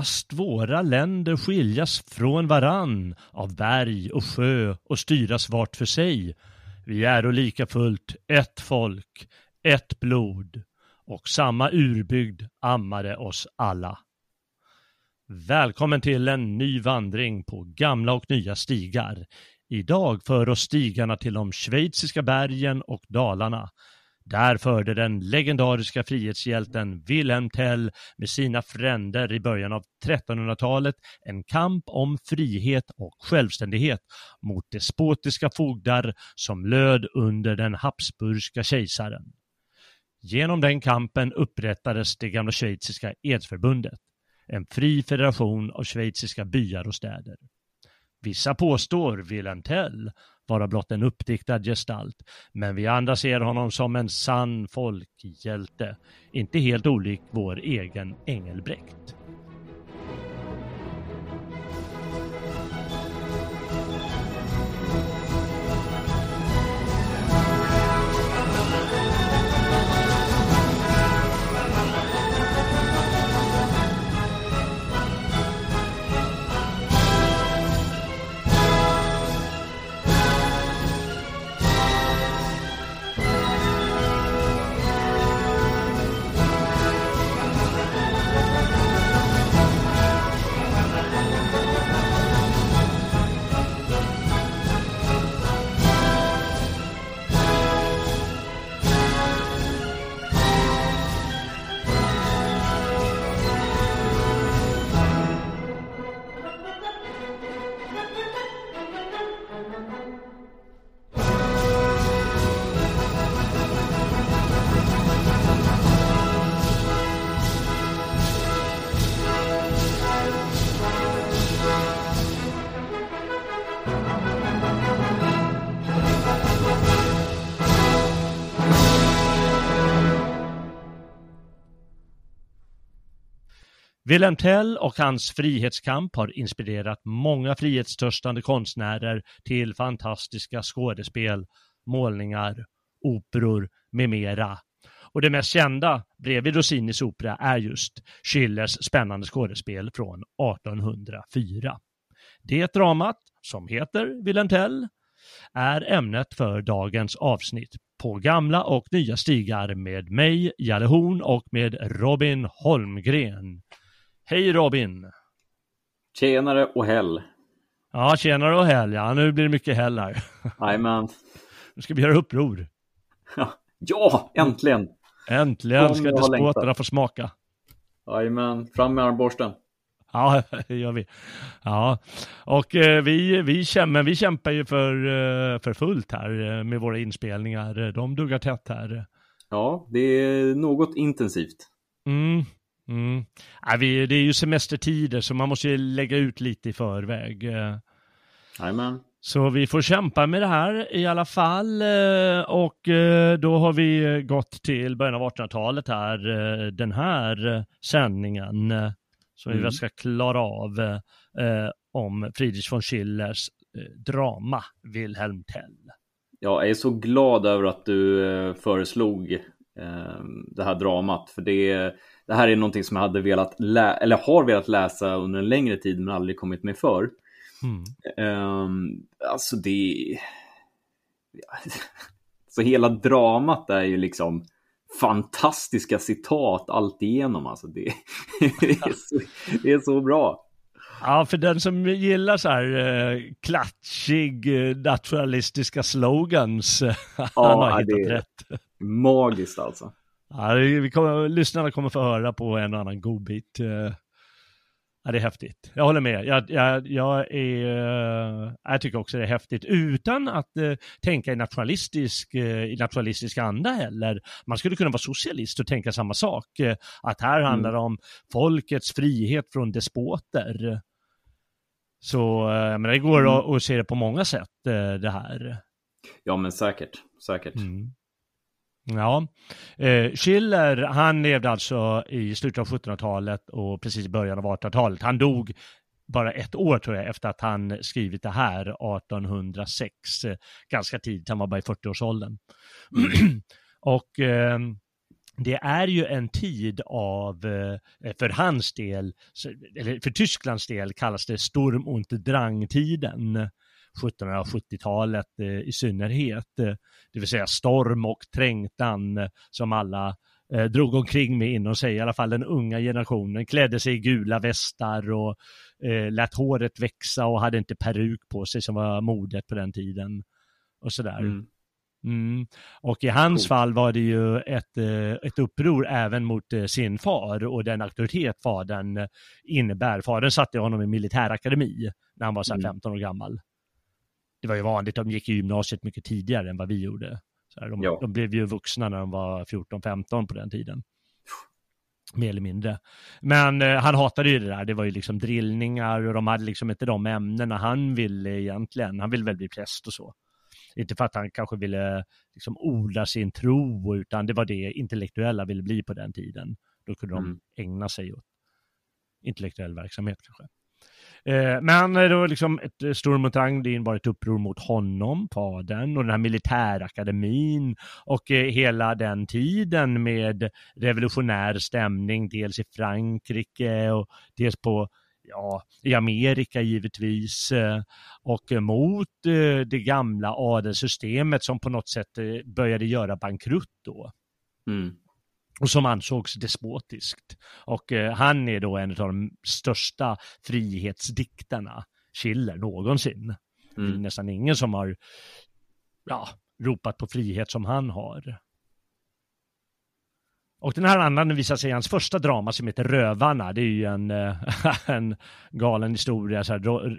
Fast våra länder skiljas från varann av berg och sjö och styras vart för sig. Vi är och lika fullt ett folk, ett blod och samma urbygd ammade oss alla. Välkommen till en ny vandring på gamla och nya stigar. Idag för oss stigarna till de schweiziska bergen och dalarna där förde den legendariska frihetshjälten Wilhelm Tell med sina fränder i början av 1300-talet en kamp om frihet och självständighet mot despotiska fogdar som löd under den habsburgska kejsaren. Genom den kampen upprättades det gamla schweiziska edsförbundet, en fri federation av schweiziska byar och städer. Vissa påstår Wilhelm Tell vara blott en uppdiktad gestalt, men vi andra ser honom som en sann folkhjälte, inte helt olik vår egen Engelbrekt. Wilhelm Tell och hans frihetskamp har inspirerat många frihetstörstande konstnärer till fantastiska skådespel, målningar, operor med mera. Och det mest kända bredvid Rossinis opera är just Schillers spännande skådespel från 1804. Det dramat, som heter Wilhelm Tell, är ämnet för dagens avsnitt på gamla och nya stigar med mig, Jalle Horn och med Robin Holmgren. Hej Robin! Tjenare och häll! Ja, tjenare och häll, ja. Nu blir det mycket häll här. Jajamän. Nu ska vi göra uppror. ja, äntligen! Äntligen ska despoterna få smaka. Jajamän, fram med armborsten. Ja, det gör vi. Ja, och eh, vi, vi, kämpar, vi kämpar ju för, eh, för fullt här eh, med våra inspelningar. De duggar tätt här. Ja, det är något intensivt. Mm, Mm. Ja, vi, det är ju semestertider så man måste ju lägga ut lite i förväg. Jajamän. Så vi får kämpa med det här i alla fall eh, och eh, då har vi gått till början av 1800-talet här, eh, den här sändningen som mm. vi ska klara av om Friedrich von Schillers drama Wilhelm Tell. Jag är så glad över att du föreslog det här dramat. För det, det här är någonting som jag hade velat lä- eller har velat läsa under en längre tid men aldrig kommit mig för. Mm. Um, alltså det... Så hela dramat är ju liksom fantastiska citat alltigenom. Alltså det, är så, det är så bra. Ja, för den som gillar så här eh, klatschig, eh, naturalistiska slogans, ja, han har hittat det är rätt. Magiskt alltså. Ja, vi kommer, lyssnarna kommer få höra på en och annan godbit. Eh, Ja, det är häftigt. Jag håller med. Jag, jag, jag, är, eh, jag tycker också det är häftigt utan att eh, tänka i nationalistisk, eh, i nationalistisk anda heller. Man skulle kunna vara socialist och tänka samma sak. Eh, att här handlar det Mm. om folkets frihet från despoter. Så eh, men det går Mm. att, att se det på många sätt det här. Ja men säkert, säkert. Mm. Ja, eh, Schiller han levde alltså i slutet av 1700-talet och precis i början av 1800-talet. Han dog bara ett år tror jag efter att han skrivit det här 1806. Eh, Ganska tidigt, han var bara i 40-årsåldern. och eh, det är ju en tid av, eh, för hans del, eller för Tysklands del kallas det Sturm und Drang-tiden. 1770-talet eh, i synnerhet. Eh, det vill säga storm och trängtan eh, som alla drog omkring med inom sig, i alla fall den unga generationen, klädde sig i gula västar och eh, lät håret växa och hade inte peruk på sig som var modet på den tiden. Och sådär. Mm. Mm. Och i hans Coolt. fall var det ju ett, ett uppror även mot sin far och den auktoritet fadern innebär. Fadern satte honom i militärakademi när han var så här Mm. 15 år gammal. Det var ju vanligt, de gick i gymnasiet mycket tidigare än vad vi gjorde. Så här, de, Ja. de blev ju vuxna när de var 14-15 på den tiden. Mer eller mindre. Men eh, han hatade ju det där, det var ju liksom drillningar och de hade liksom inte de ämnena han ville egentligen. Han ville väl bli präst och så. Inte för att han kanske ville liksom odla sin tro, utan det var det intellektuella ville bli på den tiden. Då kunde de Mm. ägna sig åt intellektuell verksamhet kanske. Eh, men det då liksom ett eh, Stormontang, det innebar ett uppror mot honom, fadern, och den här militärakademin och eh, hela den tiden med revolutionär stämning, dels i Frankrike och dels på ja, i Amerika givetvis eh, och mot eh, det gamla adelssystemet som på något sätt eh, började göra bankrutt då Mm och som ansågs despotiskt. Och eh, han är då en av de största frihetsdiktarna, Schiller, någonsin. Det är Mm. nästan ingen som har ja, ropat på frihet som han har. Och den här andan visar sig i hans första drama som heter Rövarna. Det är ju en, eh, en galen historia. Så här,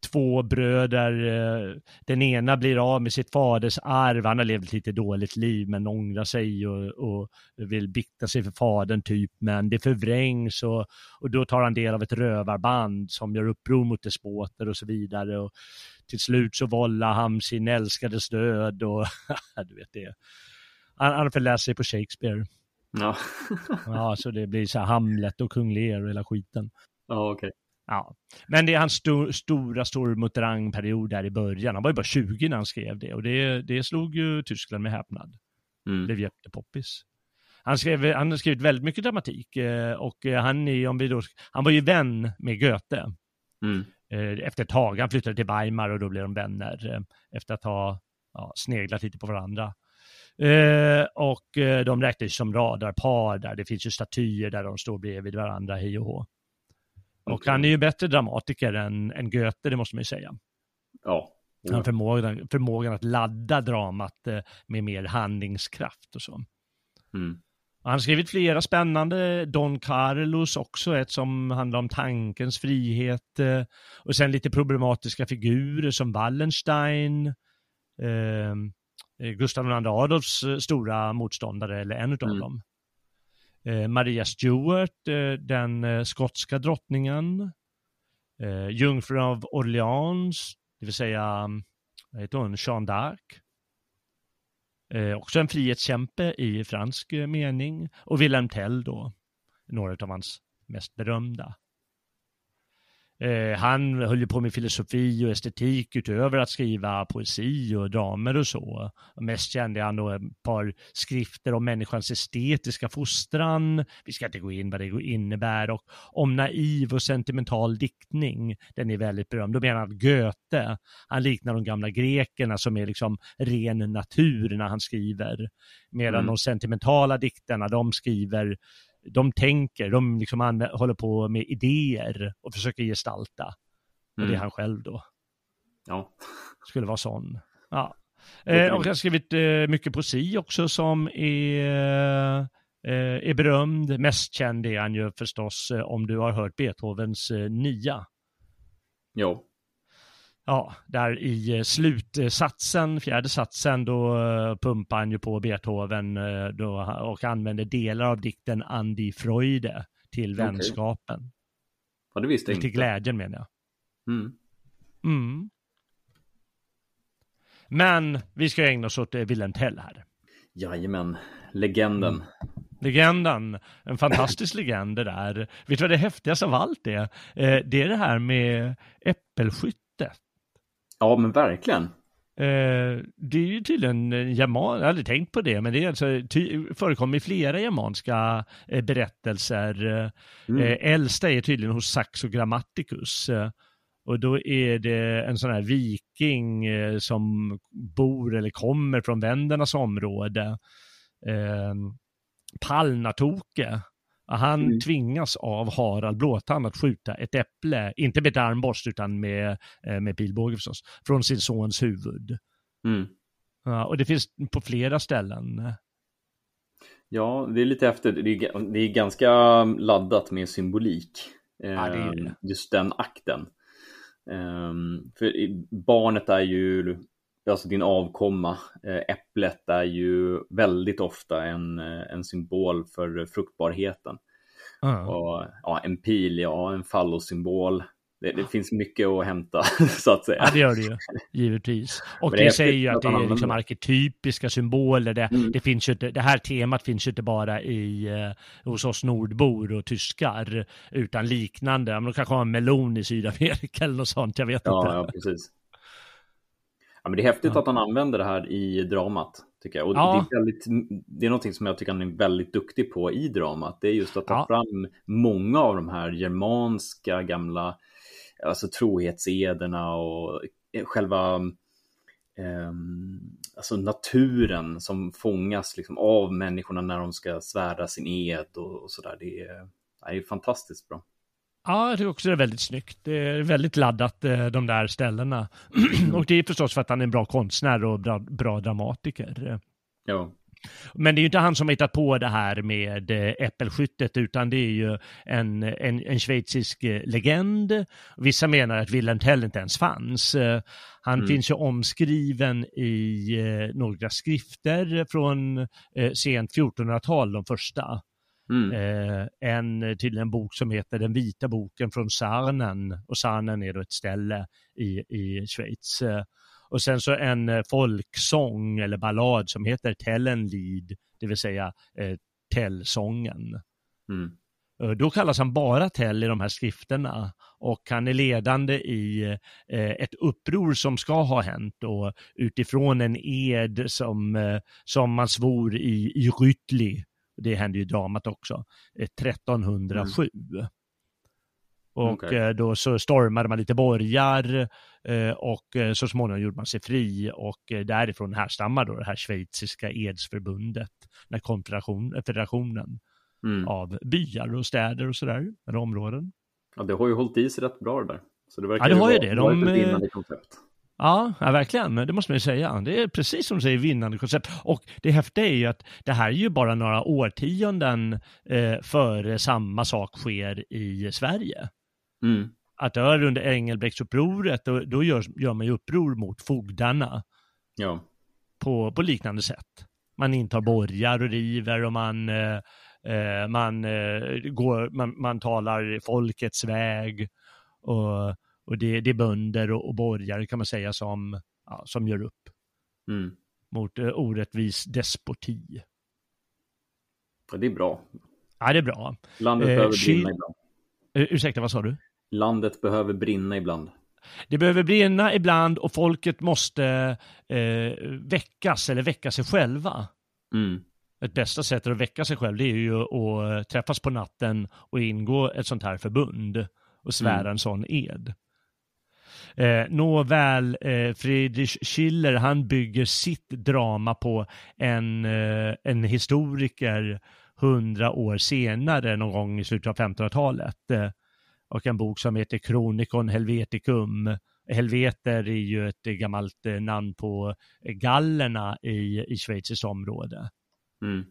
två bröder, eh, den ena blir av med sitt faders arv. Han har levt ett lite dåligt liv men ångrar sig och, och vill bikta sig för fadern typ. Men det förvrängs och, och då tar han del av ett rövarband som gör uppror mot despoter och så vidare. Och till slut så vållar han sin älskades död och du vet det. Han, han förläser sig på Shakespeare. Ja, Ja, så det blir så här Hamlet och Kung Lear och hela skiten. ja okej. Ja, men det är hans sto stora Stormuterang-period där i början. Han var ju bara 20 när han skrev det och det, det slog ju Tyskland med häpnad. Mm. blev jättepoppis. Han, skrev, han har skrivit väldigt mycket dramatik eh, och eh, han, är, om vi då, han var ju vän med Goethe Mm. eh, efter ett tag. Han flyttade till Weimar och då blev de vänner efter att ha ja, sneglat lite på varandra. Eh, och de räknas som radarpar där. Det finns ju statyer där de står bredvid varandra, hej och hå. Och han är ju bättre dramatiker än, än Goethe, det måste man ju säga. Ja. Han har förmågan, förmågan att ladda dramat eh, med mer handlingskraft och så. Mm. Han har skrivit flera spännande, Don Carlos också, ett som handlar om tankens frihet. eh, Och sen lite problematiska figurer som Wallenstein, eh, eh, Gustav II Adolfs eh, stora motståndare, eller en av Mm. dem. Eh, Maria Stuart, eh, den eh, skotska drottningen. Jungfrun av Orleans, det vill säga, vad heter hon, Jeanne d'Arc. Också en frihetskämpe i fransk mening. Och Wilhelm Tell då, några av hans mest berömda. Eh, han höll ju på med filosofi och estetik utöver att skriva poesi och dramer och så. Mest kände han då ett par skrifter om människans estetiska fostran. Vi ska inte gå in vad det innebär och om naiv och sentimental diktning. Den är väldigt berömd. Då menar han att Goethe, han liknar de gamla grekerna som är liksom ren natur när han skriver. Medan mm. de sentimentala dikterna, de skriver de tänker, de liksom håller på med idéer och försöker gestalta. Och det är mm. han själv då. Ja. Skulle vara sån. Ja. Eh, och han har skrivit eh, mycket poesi också som är, eh, är berömd. Mest känd är han ju förstås eh, om du har hört Beethovens eh, nia. Jo ja, där i eh, slutsatsen, fjärde satsen, då eh, pumpar han ju på Beethoven eh, då, och använder delar av dikten Andi Freude till okay. vänskapen. Ja, det visste jag inte. Till glädjen menar jag. Mm. Mm. Men vi ska ägna oss åt Wilhelm Tell här. Jajamän, legenden. Mm. Legenden, en fantastisk legend det där. Vet du vad det häftigaste av allt är? Det är det här med äppelskyttet. Ja, men verkligen. Eh, det är ju tydligen jaman, jag har aldrig tänkt på det, men det är alltså, ty, förekommer i flera jamanska eh, berättelser. Mm. Eh, äldsta är tydligen hos Saxo Grammaticus. Eh, och då är det en sån här viking eh, som bor eller kommer från vändernas område. Eh, Palnatoke han mm. tvingas av Harald Blåtand att skjuta ett äpple, inte med ett armborst utan med, eh, med pilbåge förstås, från sin sons huvud. Mm. Ja, och det finns på flera ställen. Ja, det är lite efter, det är, det är ganska laddat med symbolik. Ja, det är. Ehm, just den akten. Um, för barnet är ju, alltså din avkomma, eh, äpplet är ju väldigt ofta en, eh, en symbol för fruktbarheten. Mm. Och, ja, en pil, ja, en fallosymbol. Det, det, finns mycket att hämta så att säga. Ja, det gör det ju, givetvis. Och det, det säger ju att det är liksom arketypiska symboler. Det, mm. det, finns ju inte, det här temat finns ju inte bara i, eh, hos oss nordbor och tyskar, utan liknande. Men de kanske har en melon i Sydamerika eller något sånt, jag vet ja, inte. Ja, precis. Ja, men det är häftigt ja. att han använder det här i dramat, tycker jag. Och ja. det, är väldigt, det är någonting som jag tycker han är väldigt duktig på i dramat. Det är just att ta ja. fram många av de här germanska gamla alltså trohetsederna och själva eh, alltså naturen som fångas liksom av människorna när de ska svära sin ed och, och sådär. Det det är fantastiskt bra. Ja, jag tycker också det är väldigt snyggt. Det är väldigt laddat eh, de där ställena. och det är förstås för att han är en bra konstnär och bra, bra dramatiker. Ja. Men det är ju inte han som har hittat på det här med eh, äppelskyttet, utan det är ju en, en, en schweizisk eh, legend. Vissa menar att Wilhelm Tell inte ens fanns. Han mm. finns ju omskriven i några skrifter från sent 1400-tal, de första. Mm. Eh, en tydligen en bok som heter Den vita boken från Sarnen och Sarnen är då ett ställe i, i Schweiz. Eh, och sen så en eh, folksång eller ballad som heter Tellenlied, det vill säga eh, Tellsången. Mm. Då kallas han bara Tell i de här skrifterna och han är ledande i ett uppror som ska ha hänt och utifrån en ed som, som man svor i, i Rytli det hände ju i dramat också, 1307. Eh, mm. Och okay. Eh, då så stormade man lite borgar eh, och så småningom gjorde man sig fri och därifrån härstammar då det här schweiziska edsförbundet, den här konfederationen mm. av byar och städer och sådär, eller områden. Ja, det har ju hållit i sig rätt bra det där. Så det verkar ja, det har ju det. De, ett vinnande koncept. Ja, ja, verkligen. Det måste man ju säga. Det är precis som du säger, vinnande koncept. Och det häftiga är ju att det här är ju bara några årtionden eh, före samma sak sker i Sverige. Mm. Att det är under Engelbrektsupproret, då, då gör, gör man ju uppror mot fogdarna. Ja. På, på liknande sätt. Man intar borgar och river och man, eh, eh man, eh, går, man, man talar folkets väg. Och och det, det är bönder och, och borgare kan man säga som, ja, som gör upp mm. mot uh, orättvis despoti. Ja, det är bra. Ja, det är bra. Landet eh, behöver brinna ibland. Uh, ursäkta, vad sa du? Landet behöver brinna ibland. Det behöver brinna ibland och folket måste eh, väckas eller väcka sig själva. Mm. Ett bästa sättet att väcka sig själv det är ju att träffas på natten och ingå ett sånt här förbund och svära mm. en sån ed. Eh, nåväl, eh, Friedrich Schiller han bygger sitt drama på en, eh, en historiker hundra år senare, någon gång i slutet av 1500-talet. Eh, och en bok som heter Kronikon Helveticum. Helveter är ju ett gammalt eh, namn på gallerna i, i Schweizers område. Mm.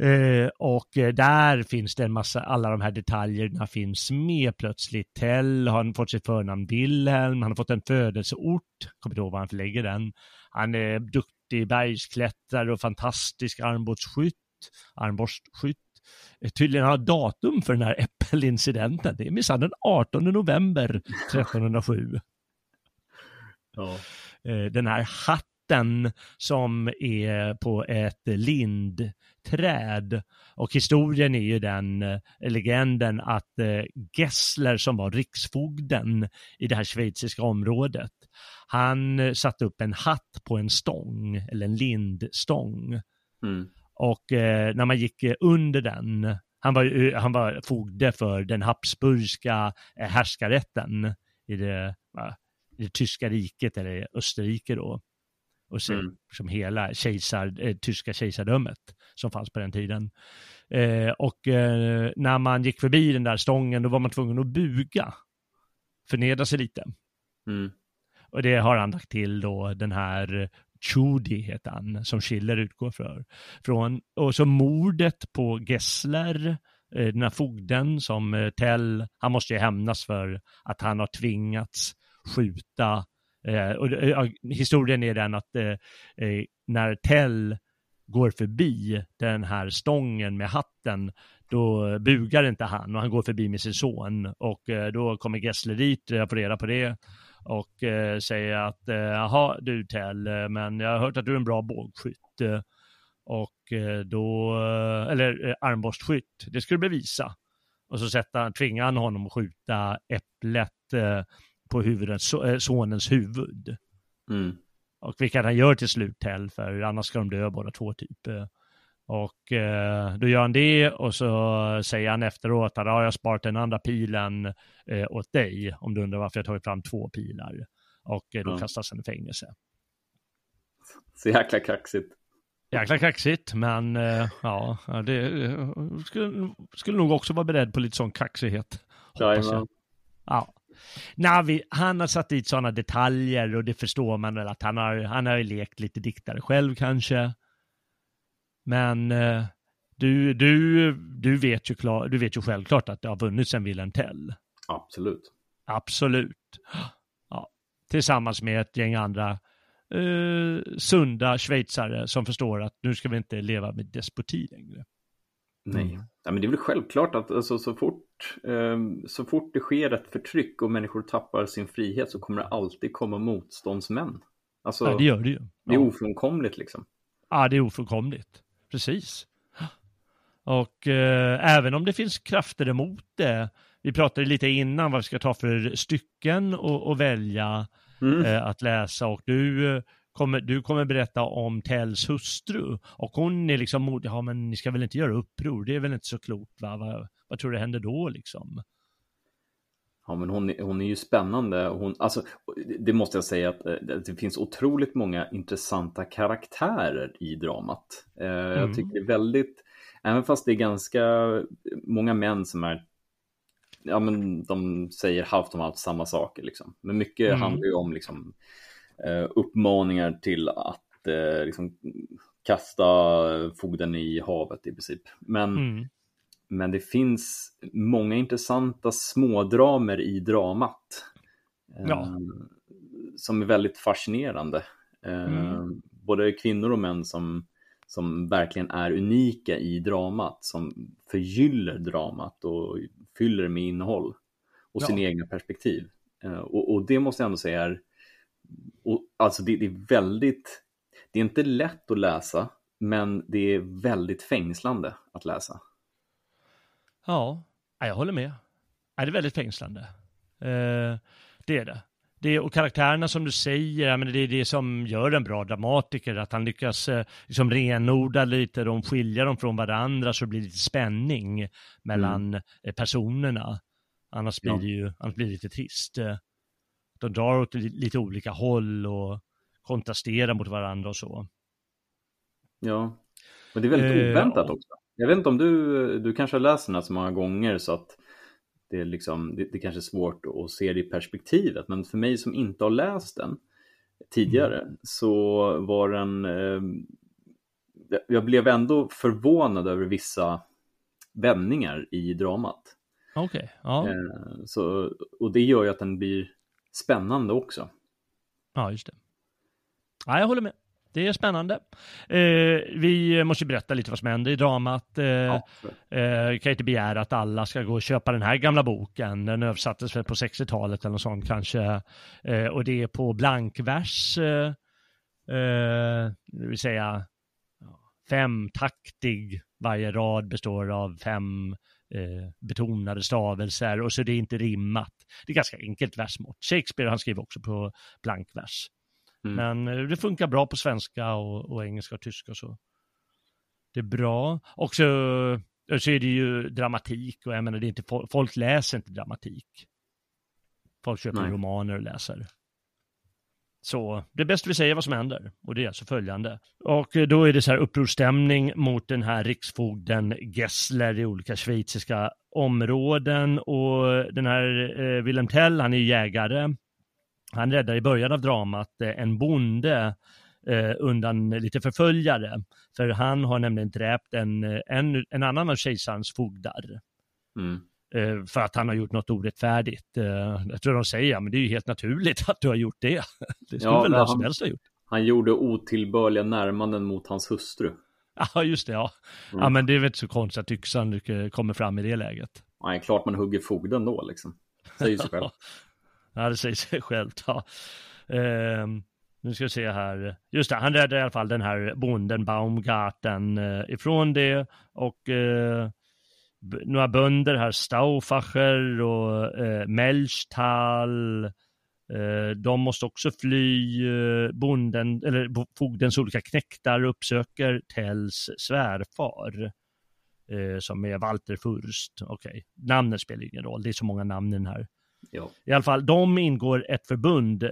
Eh, och där finns det en massa, alla de här detaljerna finns med plötsligt. Tell har fått sitt förnamn Wilhelm, han har fått en födelseort, kommer inte ihåg var han förlägger den. Han är duktig bergsklättrare och fantastisk armbågsskytt, armborstskytt. Eh, tydligen har datum för den här äppelincidenten. Det är minsann den 18 november 1307. Ja. Eh, den här hatten som är på ett lindträd. Och historien är ju den eh, legenden att Gessler som var riksfogden i det här schweiziska området, han satte upp en hatt på en stång, eller en lindstång. Mm. Och eh, när man gick under den, han var, han var fogde för den habsburgska eh, härskarätten i det, i det tyska riket, eller Österrike då. Och sen, mm. som hela kejsar, eh, tyska kejsardömet som fanns på den tiden. Eh, och eh, när man gick förbi den där stången då var man tvungen att buga, förnedra sig lite. Mm. Och det har han lagt till då den här Chudi heter han, som Schiller utgår för, från. Och så mordet på Gessler, eh, den här fogden som eh, Tell, han måste ju hämnas för att han har tvingats skjuta. Eh, och, eh, historien är den att eh, eh, när Tell går förbi den här stången med hatten, då bugar inte han och han går förbi med sin son och då kommer Gessler dit, jag får reda på det och eh, säger att eh, jaha du Tell, men jag har hört att du är en bra bågskytt. Och eh, då, eller armborstskytt, det ska du bevisa. Och så sätter han, tvingar han honom att skjuta äpplet på huvudet, sonens huvud. Mm. Och vilket han gör till slut Tell, för annars ska de dö båda två typ. Och eh, då gör han det och så säger han efteråt att ah, jag har sparat den andra pilen eh, åt dig om du undrar varför jag tagit fram två pilar. Och eh, då mm. kastas han i fängelse. Så jäkla kaxigt. Jäkla kaxigt, men eh, ja, det eh, skulle, skulle nog också vara beredd på lite sån kaxighet. Hoppas jag. Ja. Navi, han har satt dit sådana detaljer och det förstår man väl att han har, han har lekt lite diktare själv kanske. Men eh, du, du, du, vet ju klar, du vet ju självklart att det har vunnits en Wilhelm Tell. Absolut. Absolut. Ja. Tillsammans med ett gäng andra eh, sunda schweizare som förstår att nu ska vi inte leva med despoti längre. Nej, mm. ja, men det är väl självklart att alltså, så, fort, så fort det sker ett förtryck och människor tappar sin frihet så kommer det alltid komma motståndsmän. Alltså, ja, det gör det ju. Ja. Det är ofrånkomligt liksom. Ja, det är ofrånkomligt precis. Och eh, även om det finns krafter emot det, vi pratade lite innan vad vi ska ta för stycken och, och välja mm. eh, att läsa och du eh, kommer, du kommer berätta om Tells hustru och hon är liksom, ja men ni ska väl inte göra uppror, det är väl inte så klokt va, vad, vad tror du händer då liksom? Ja, men hon, hon är ju spännande. Hon, alltså, det måste jag säga att eh, det finns otroligt många intressanta karaktärer i dramat. Eh, mm. Jag tycker det är väldigt, även fast det är ganska många män som är, ja men de säger halvt om halvt samma saker liksom. Men mycket mm. handlar ju om liksom uppmaningar till att liksom kasta fogden i havet i princip. Men mm. Men det finns många intressanta smådramer i dramat. Ja. Eh, som är väldigt fascinerande. Eh, mm. Både kvinnor och män som, som verkligen är unika i dramat, som förgyller dramat och fyller med innehåll och ja. sina egna perspektiv. Eh, och, och, det måste jag ändå säga är, och, alltså det, det är väldigt, det är inte lätt att läsa, men det är väldigt fängslande att läsa. Ja, jag håller med. är det är väldigt fängslande. Eh, det är det. det. Och karaktärerna som du säger, men det är det som gör en bra dramatiker, att han lyckas eh, liksom renodla lite, de skilja dem från varandra så det blir lite spänning mellan mm. personerna. Annars blir, det ju, annars blir det lite trist. De drar åt lite olika håll och kontrasterar mot varandra och så. Ja, men det är väldigt eh, oväntat också. Jag vet inte om du, du kanske har läst den här så många gånger så att det är, liksom, det, det kanske är svårt att se det i perspektivet, men för mig som inte har läst den tidigare mm. så var den eh, jag blev ändå förvånad över vissa vändningar i dramat. Okej, okay, ja. Eh, så, och det gör ju att den blir spännande också. Ja, just det. Ja, jag håller med. Det är spännande. Eh, vi måste berätta lite vad som händer i dramat. Eh, ja. eh, kan inte begära att alla ska gå och köpa den här gamla boken. Den översattes väl på 60-talet eller något sånt kanske. Eh, och det är på blankvers, eh, eh, det vill säga femtaktig. Varje rad består av fem eh, betonade stavelser och så det är inte rimmat. Det är ganska enkelt versmått. Shakespeare han skriver också på blankvers. Mm. Men eh, det funkar bra på svenska och, och, engelska och tyska så. Det är bra. Och så, så är det ju dramatik och jag menar det är inte, folk läser inte dramatik. Folk köper Nej. romaner och läser. Så det är bäst vi säger vad som händer och det är alltså följande. Och eh, då är det så här upprorstämning mot den här riksfogden Gessler i olika schweiziska områden och den här eh, Wilhelm Tell, han är jägare han räddar i början av dramat eh, en bonde eh, undan lite förföljare. För han har nämligen dräpt en, eh, en, en annan av kejsarens fogdar. Mm. Eh, för att han har gjort något orättfärdigt. Eh, jag tror de säger, ja men det är ju helt naturligt att du har gjort det. Det skulle ja, väl vem som helst ha gjort. Han gjorde otillbörliga närmanden mot hans hustru. Ja, just det, ja. Mm. Ja, men det är väl inte så konstigt att yxan kommer fram i det läget. Nej, klart man hugger fogden då liksom. Säger sig själv. Ja, det säger sig självt. Ja. Eh, nu ska vi se här. Just det, han räddade i alla fall den här bonden Baumgarten eh, ifrån det och eh, några bönder här, Stauffacher och eh, Melchtal. Eh, de måste också fly. Eh, bonden, eller fogdens olika knäktar uppsöker Tells svärfar eh, som är Walter Furst. Okej, okay. namnet spelar ingen roll, det är så många namn i den här. Ja. I alla fall, de ingår ett förbund eh,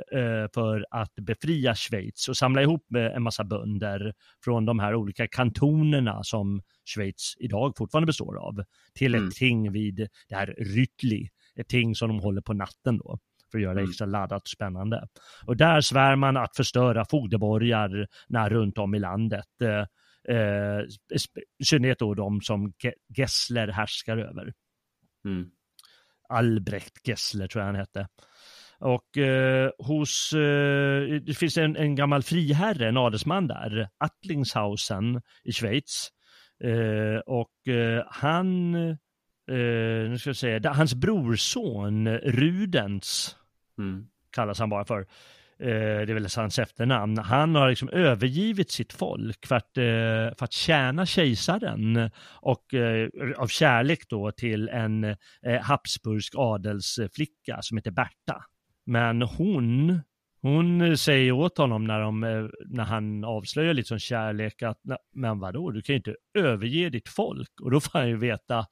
för att befria Schweiz och samla ihop en massa bönder från de här olika kantonerna som Schweiz idag fortfarande består av till ett mm. ting vid det här Rytli, ett ting som de håller på natten då för att göra det mm. extra laddat och spännande. Och där svär man att förstöra fogdeborgarna runt om i landet. Eh, eh, I synnerhet då de som Gessler härskar över. Mm. Albrecht Gessler tror jag han hette. Och eh, hos, eh, det finns en, en gammal friherre, en adelsman där, Attlingshausen i Schweiz. Eh, och eh, han, eh, nu ska jag säga, hans brorson Rudens, mm. kallas han bara för, Eh, det är väl hans efternamn, han har liksom övergivit sitt folk för att, eh, för att tjäna kejsaren och eh, av kärlek då till en Habsburgsk adelsflicka som heter Berta. Men hon, hon säger åt honom när, de, när han avslöjar lite som kärlek att men vadå, du kan ju inte överge ditt folk och då får han ju veta,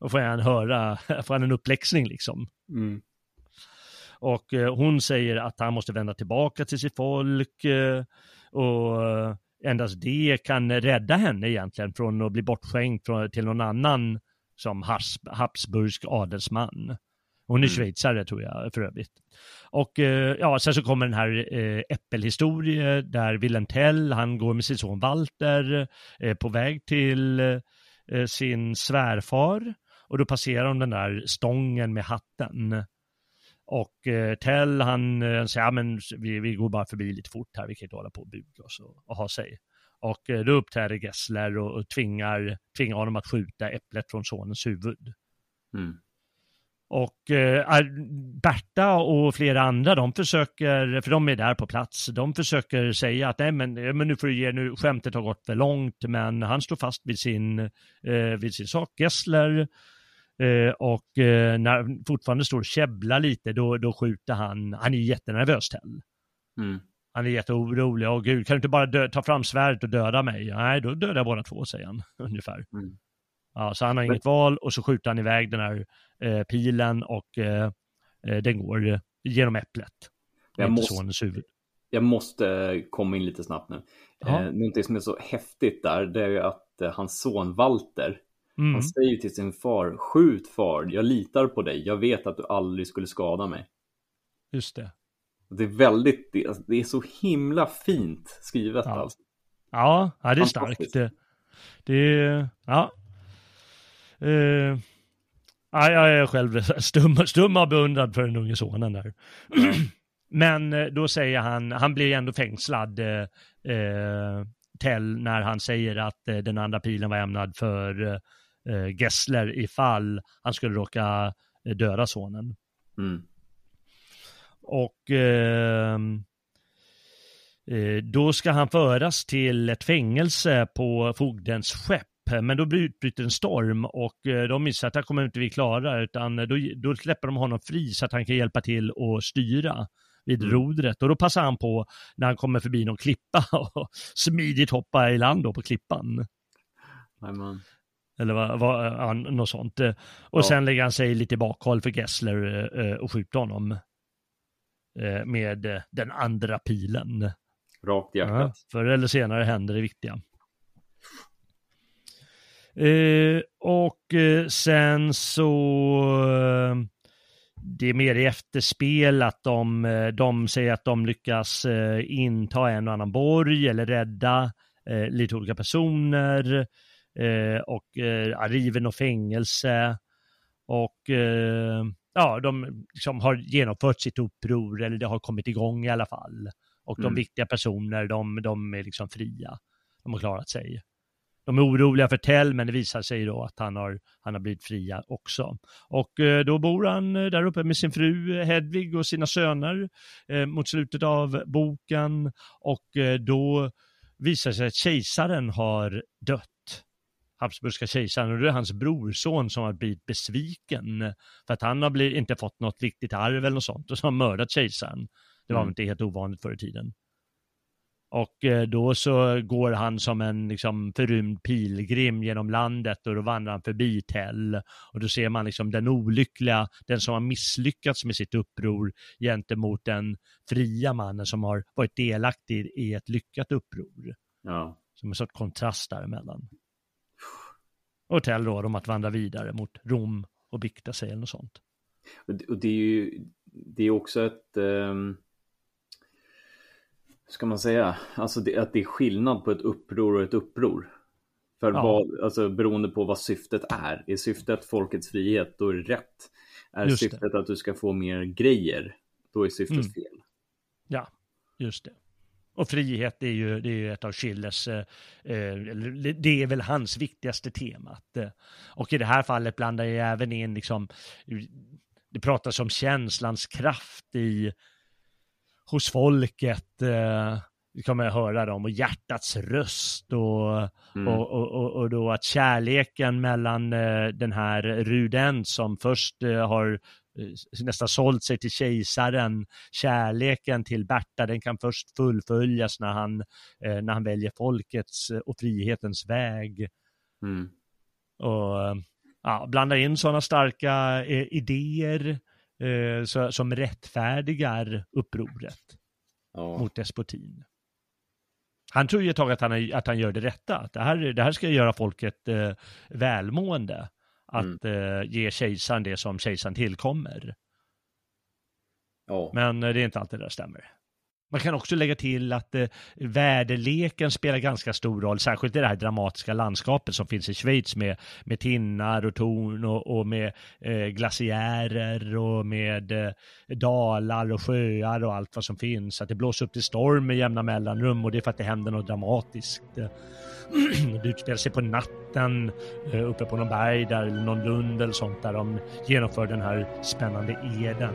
då får han höra, får han en uppläxning liksom. Mm. Och eh, hon säger att han måste vända tillbaka till sitt folk eh, och endast det kan rädda henne egentligen från att bli bortskänkt till någon annan som Habsburgsk adelsman. Hon är mm. schweizare tror jag för övrigt. Och eh, ja, sen så kommer den här äppelhistorien där Wilhelm Tell, han går med sin son Walter på väg till sin svärfar och då passerar de den där stången med hatten. Och eh, Tell han eh, säger, ja men vi, vi går bara förbi lite fort här, vi kan inte hålla på och buga oss och, och ha sig. Och eh, då uppträder Gessler och, och tvingar, tvingar honom att skjuta äpplet från sonens huvud. Mm. Och eh, Berta och flera andra, de försöker, för de är där på plats, de försöker säga att nej men, men nu får du ge, nu skämtet har gått för långt, men han står fast vid sin, eh, vid sin sak. Gessler Eh, och eh, när fortfarande står och käbblar lite, då, då skjuter han, han är ju jättenervös Tell. Mm. Han är jätteorolig, åh gud, kan du inte bara dö, ta fram svärdet och döda mig? Nej, då dödar jag båda två, säger han ungefär. Mm. Ja, så han har inget val och så skjuter han iväg den här eh, pilen och eh, eh den går genom äpplet. Jag måste, sonens huvud. jag måste komma in lite snabbt nu. Ja. Eh, någonting som är så häftigt där, det är att eh, hans son Walter, mm. han säger till sin far, skjut far, jag litar på dig, jag vet att du aldrig skulle skada mig. Just det. Det är väldigt, det, alltså, är så himla fint skrivet ja. alltså. Ja, ja det är starkt. Det, det ja. Uh, ja, jag är själv stum, stum av beundran för den unge sonen där. Mm. Men eh, då säger han, han blir ändå fängslad, eh, eh, Tell, när han säger att eh, den andra pilen var ämnad för eh, Gessler ifall han skulle råka döda sonen. Mm. Och eh, då ska han föras till ett fängelse på fogdens skepp. Men då bryter en storm och de missar att det kommer inte vi klara utan då, då släpper de honom fri så att han kan hjälpa till och styra vid mm. rodret. Och då passar han på när han kommer förbi någon klippa och smidigt hoppa i land då på klippan. Amen. Eller vad, vad, ja, något sånt. Och ja. sen lägger han sig lite bakhåll för Gessler eh, och skjuter honom eh, med den andra pilen. Rakt i hjärtat. Ja, förr eller senare händer det viktiga. Eh, och eh, sen så eh, det är mer i efterspel att de, eh, de säger att de lyckas eh, inta en och annan borg eller rädda eh, lite olika personer och eh, river och fängelse och ja, de liksom har genomfört sitt uppror eller det har kommit igång i alla fall. Och de mm. viktiga personer, de, de är liksom fria. De har klarat sig. De är oroliga för Tell, men det visar sig då att han har, han har blivit fria också. Och eh, då bor han eh, där uppe med sin fru Hedvig och sina söner eh, mot slutet av boken och eh, då visar sig att kejsaren har dött. Habsburgska kejsaren och det är hans brorson som har blivit besviken för att han har blivit, inte fått något viktigt arv eller något sånt och så har mördat kejsaren. Det var mm. inte helt ovanligt förr i tiden. Och eh, då så går han som en liksom förrymd pilgrim genom landet och då vandrar han förbi Tell. Och då ser man liksom den olyckliga, den som har misslyckats med sitt uppror gentemot den fria mannen som har varit delaktig i ett lyckat uppror. Ja. Som en sorts kontrast däremellan. Och Tell råder om att vandra vidare mot Rom och bikta sig eller något sånt. Och det är ju, det är också ett um ska man säga, alltså det, att det är skillnad på ett uppror och ett uppror. För ja. vad, alltså beroende på vad syftet är. Är syftet folkets frihet, då är det rätt. Är just syftet det. att du ska få mer grejer, då är syftet mm. fel. Ja, just det. Och frihet är ju, det är ju ett av Schillers, eh, eh det är väl hans viktigaste tema. Eh, och i det här fallet blandar jag även in liksom, det pratas om känslans kraft i hos folket. Eh, vi kommer att höra dem och hjärtats röst och, mm. och, och, och, då att kärleken mellan eh, den här Ruden som först har nästan sålt sig till kejsaren. Kärleken till Berta, den kan först fullföljas när han, eh, när han väljer folkets och frihetens väg. Mm. Och ja, blanda in sådana starka eh, idéer eh, så, som rättfärdigar upproret ja. mot despotin. Han tror ju ett tag att han, att han gör det rätta, att det här, det här ska göra folket eh, välmående, att mm. eh, ge kejsaren det som kejsaren tillkommer. Ja. Men eh, det är inte alltid det stämmer. Man kan också lägga till att eh, väderleken spelar ganska stor roll, särskilt i det här dramatiska landskapet som finns i Schweiz med, med tinnar och torn och, och med eh, glaciärer och med eh, dalar och sjöar och allt vad som finns. Att det blåser upp till storm med jämna mellanrum och det är för att det händer något dramatiskt. det utspelar sig på natten eh, uppe på någon berg där, eller någon lund eller sånt där de genomför den här spännande eden.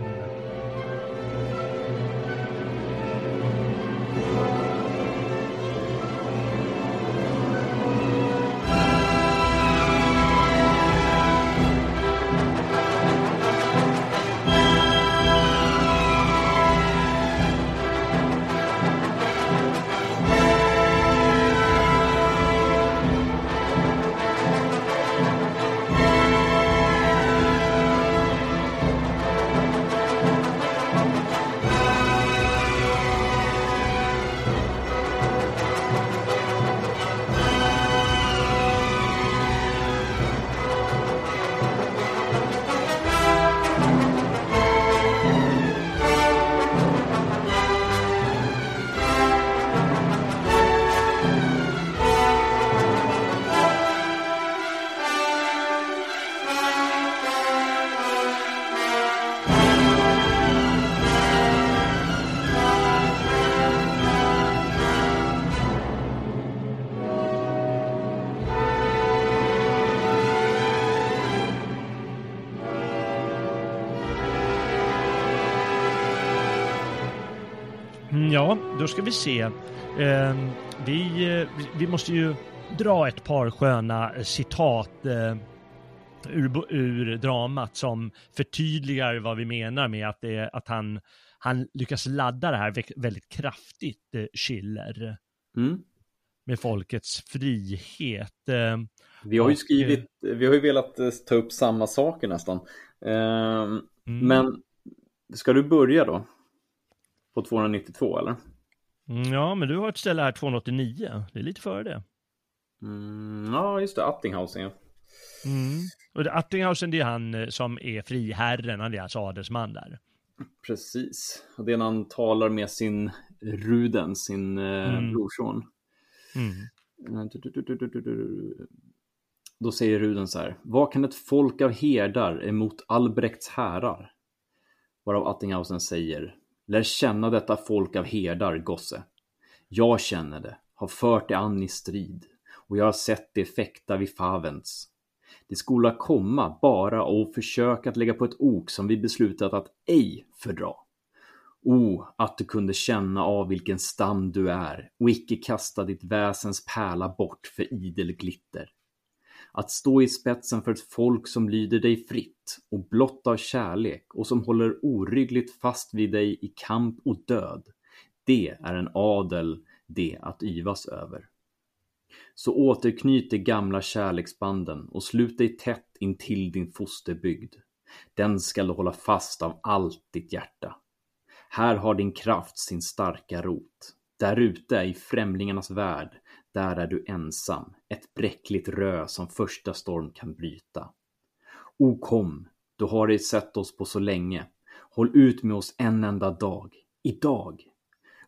Då ska vi se. Eh, vi, vi måste ju dra ett par sköna citat eh, ur, ur dramat som förtydligar vad vi menar med att, det, att han, han lyckas ladda det här väldigt kraftigt, eh, Schiller. Mm. Med folkets frihet. Eh, vi har ju skrivit, vi har ju velat eh, ta upp samma saker nästan. Eh, mm. Men ska du börja då? På 292 eller? Mm, ja, men du har ett ställe här 289. Det är lite före det. Mm, ja, just det. Attinghausen ja. Mm. Och det, Attinghausen det är han eh, som är friherren, han är alltså adelsman där. Precis. Och det är när han talar med sin Ruden, sin eh, mm. brorson. Mm. Då säger Ruden så här. Vad kan ett folk av herdar emot Albrekts härar? Varav Attinghausen säger. Lär känna detta folk av herdar, gosse. Jag känner det, har fört det an i strid och jag har sett det fäkta vid Favens. Det skola komma bara och försöka att lägga på ett ok som vi beslutat att ej fördra. O, att du kunde känna av vilken stam du är och icke kasta ditt väsens pärla bort för idel glitter. Att stå i spetsen för ett folk som lyder dig fritt och blott av kärlek och som håller oryggligt fast vid dig i kamp och död. Det är en adel, det att yvas över. Så återknyt de gamla kärleksbanden och slut dig tätt intill din fosterbygd. Den skall du hålla fast av allt ditt hjärta. Här har din kraft sin starka rot. Där ute i främlingarnas värld, där är du ensam, ett bräckligt rö som första storm kan bryta. O kom, du har ej sett oss på så länge. Håll ut med oss en enda dag, idag.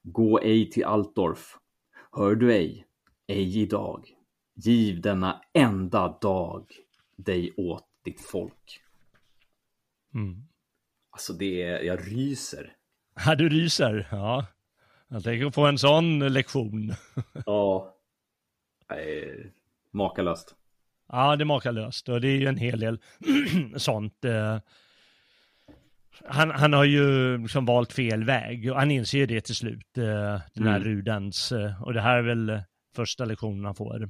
Gå ej till Altdorf. Hör du ej, ej idag. Giv denna enda dag dig åt ditt folk. Mm. Alltså det är, jag ryser. Ja, du ryser. Ja. Jag tänker få en sån lektion. ja. Nej, makalöst. Ja, det är makalöst och det är ju en hel del sånt. Eh. Han, han har ju liksom valt fel väg och han inser det till slut, eh, den här mm. Rudens. Eh, och det här är väl första lektionen han får.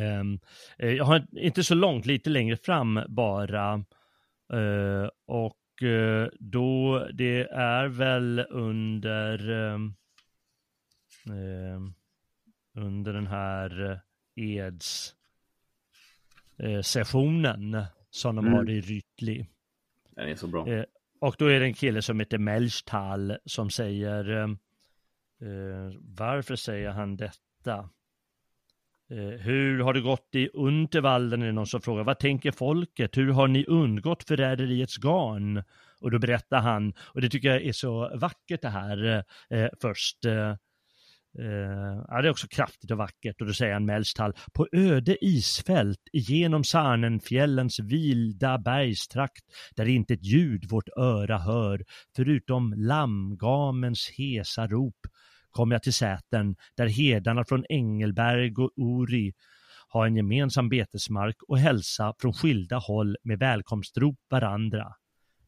Ehm, eh, jag har inte så långt, lite längre fram bara. Eh, och eh, då, det är väl under ehm, ehm, under den här eds sessionen som de mm. har i Rytli. Den är så bra. Och då är det en kille som heter Melchtal som säger Eh, varför säger han detta? Eh, hur har det gått i Untervalden? Är det någon som frågar. Vad tänker folket? Hur har ni undgått förräderiets garn? Och då berättar han, och det tycker jag är så vackert det här eh, först. Uh, ja, det är också kraftigt och vackert och då säger han Melstall, på öde isfält genom Sarnenfjällens vilda bergstrakt där inte ett ljud vårt öra hör förutom lammgamens hesa rop kom jag till säten där herdarna från Engelberg och Uri har en gemensam betesmark och hälsa från skilda håll med välkomstrop varandra.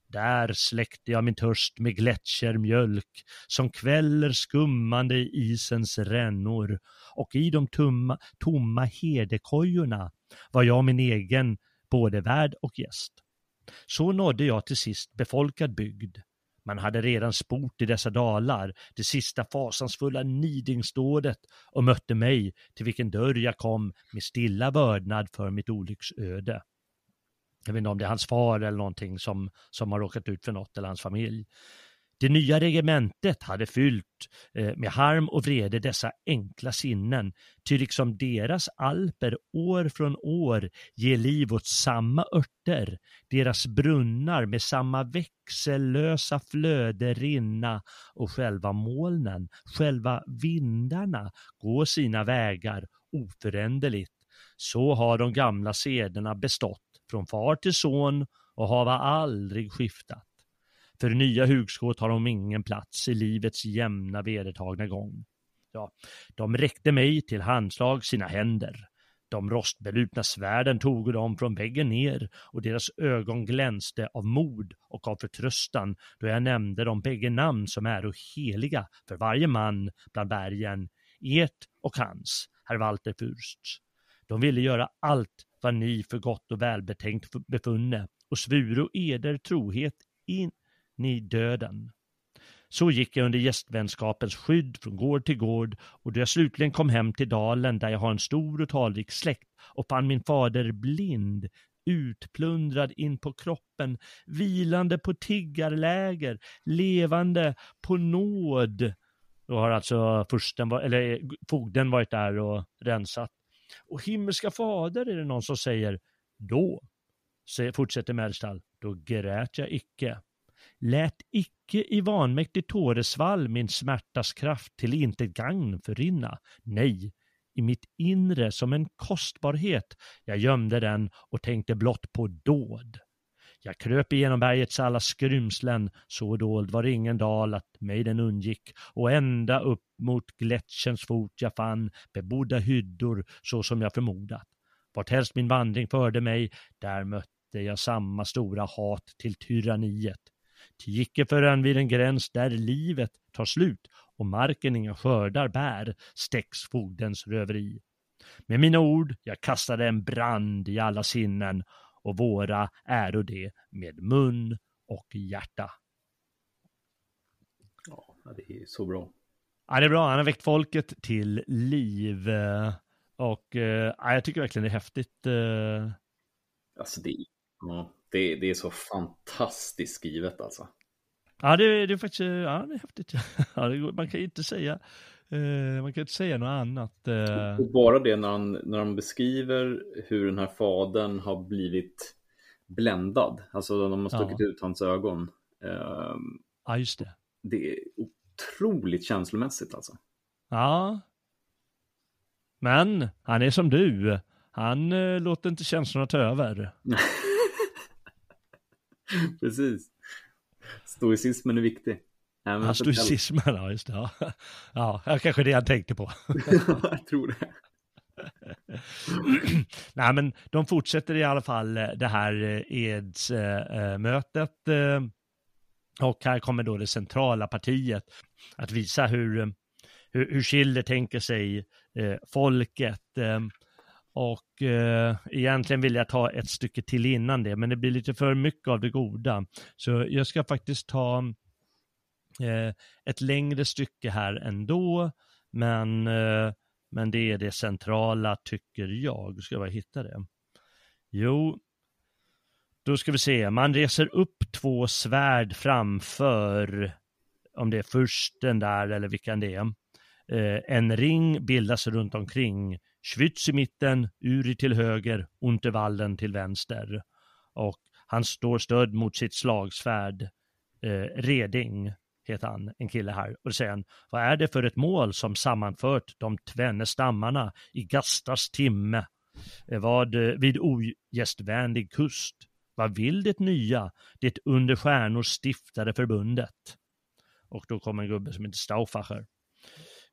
Där släckte jag min törst med gletschermjölk som kväller skummande i isens rännor och i de tumma, tomma herdekojorna var jag min egen både värd och gäst. Så nådde jag till sist befolkad bygd, man hade redan sport i dessa dalar, det sista fasansfulla nidingsdådet och mötte mig till vilken dörr jag kom med stilla vördnad för mitt olycksöde. Jag vet inte om det är hans far eller någonting som, som har råkat ut för något eller hans familj. Det nya regementet hade fyllt eh, med harm och vrede dessa enkla sinnen, ty liksom deras alper år från år ger liv åt samma örter, deras brunnar med samma växellösa flöde rinna och själva molnen, själva vindarna gå sina vägar oföränderligt. Så har de gamla sederna bestått från far till son och hava aldrig skiftat. För nya hugskott har de ingen plats i livets jämna vedertagna gång. Ja, de räckte mig till handslag sina händer. De rostbelutna svärden tog de från väggen ner och deras ögon glänste av mod och av förtröstan då jag nämnde de bägge namn som är heliga för varje man bland bergen, ert och hans, herr Walter Fürst. De ville göra allt vad ni för gott och välbetänkt befunne och svuro eder trohet in i döden. Så gick jag under gästvänskapens skydd från gård till gård och då jag slutligen kom hem till dalen där jag har en stor och talrik släkt och fann min fader blind, utplundrad in på kroppen, vilande på tiggarläger, levande på nåd. Då har alltså försten, eller fogden varit där och rensat. Och himmelska fader är det någon som säger, då, fortsätter Melstall, då grät jag icke lät icke i vanmäktig tåresvall min smärtas kraft till inte gagn förrinna. Nej, i mitt inre som en kostbarhet jag gömde den och tänkte blott på dåd. Jag kröp igenom bergets alla skrymslen, så dold var ingen dal att mig den undgick, och ända upp mot gletscherns fot jag fann bebodda hyddor så som jag förmodat. Varthelst min vandring förde mig, där mötte jag samma stora hat till tyranniet. Ty icke förrän vid en gräns där livet tar slut och marken inga skördar bär stäcks fogdens röveri. Med mina ord jag kastade en brand i alla sinnen och våra äro det med mun och hjärta. Ja, det är så bra. Ja, det är bra. Han har väckt folket till liv. Och ja, jag tycker verkligen det är häftigt. Alltså det, ja, det, det är så fantastiskt skrivet alltså. Ja, det, det är faktiskt ja, det är häftigt. Ja, det, man kan ju inte säga eh, man kan inte säga något annat. Eh. Och bara det när han, när han beskriver hur den här fadern har blivit bländad, alltså de har stuckit ja. ut hans ögon. Eh, ja, just det. Det är otroligt känslomässigt alltså. Ja. Men han är som du. Han eh, låter inte känslorna ta över. Precis. Stoicismen är viktig. Ja, stoicismen, ja just det. Ja, ja kanske det han tänkte på. jag tror det. Nej, men de fortsätter i alla fall eh, det här eh, Eds-mötet. Eh, och här kommer då det centrala partiet att visa hur, eh, hur, hur Schiller tänker sig eh, folket. Eh, och eh, egentligen vill jag ta ett stycke till innan det, men det blir lite för mycket av det goda. Så jag ska faktiskt ta eh, ett längre stycke här ändå, men, eh, men det är det centrala tycker jag. Ska jag hitta det? Jo, då ska vi se. Man reser upp två svärd framför, om det är fursten där eller vilken det är. Eh, en ring bildas runt omkring Schwytz i mitten, Uri till höger, Unterwalden till vänster. Och han står stödd mot sitt slagsvärd. Eh, Reding heter han, en kille här. Och då säger han, vad är det för ett mål som sammanfört de tvenne stammarna i Gastas timme? Eh, vad vid ogästvänlig kust? Vad vill det nya, det under stjärnor stiftade förbundet? Och då kom en gubbe som heter Stauffacher.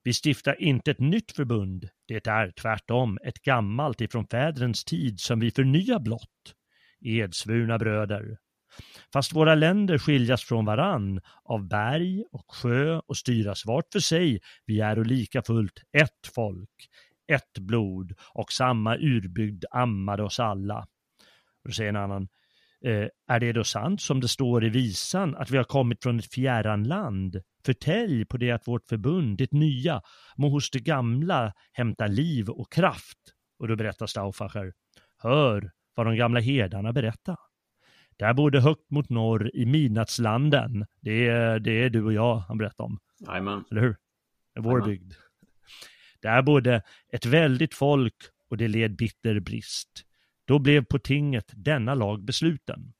Vi stiftar inte ett nytt förbund, det är tvärtom ett gammalt ifrån fädrens tid som vi förnyar blott. Edsvurna bröder. Fast våra länder skiljas från varann av berg och sjö och styras vart för sig, vi är och lika fullt ett folk, ett blod och samma urbygd ammade oss alla. Och då säger en annan, är det då sant som det står i visan att vi har kommit från ett fjärran land? Förtälj på det att vårt förbund, det nya, må hos det gamla hämta liv och kraft. Och då berättar Stauffacher, hör vad de gamla herdarna berättar. Där bodde högt mot norr i midnattslanden. Det är, det är du och jag han berättar om. Amen. Eller hur? Vår Amen. bygd. Där bodde ett väldigt folk och det led bitter brist. Då blev på tinget denna lag besluten.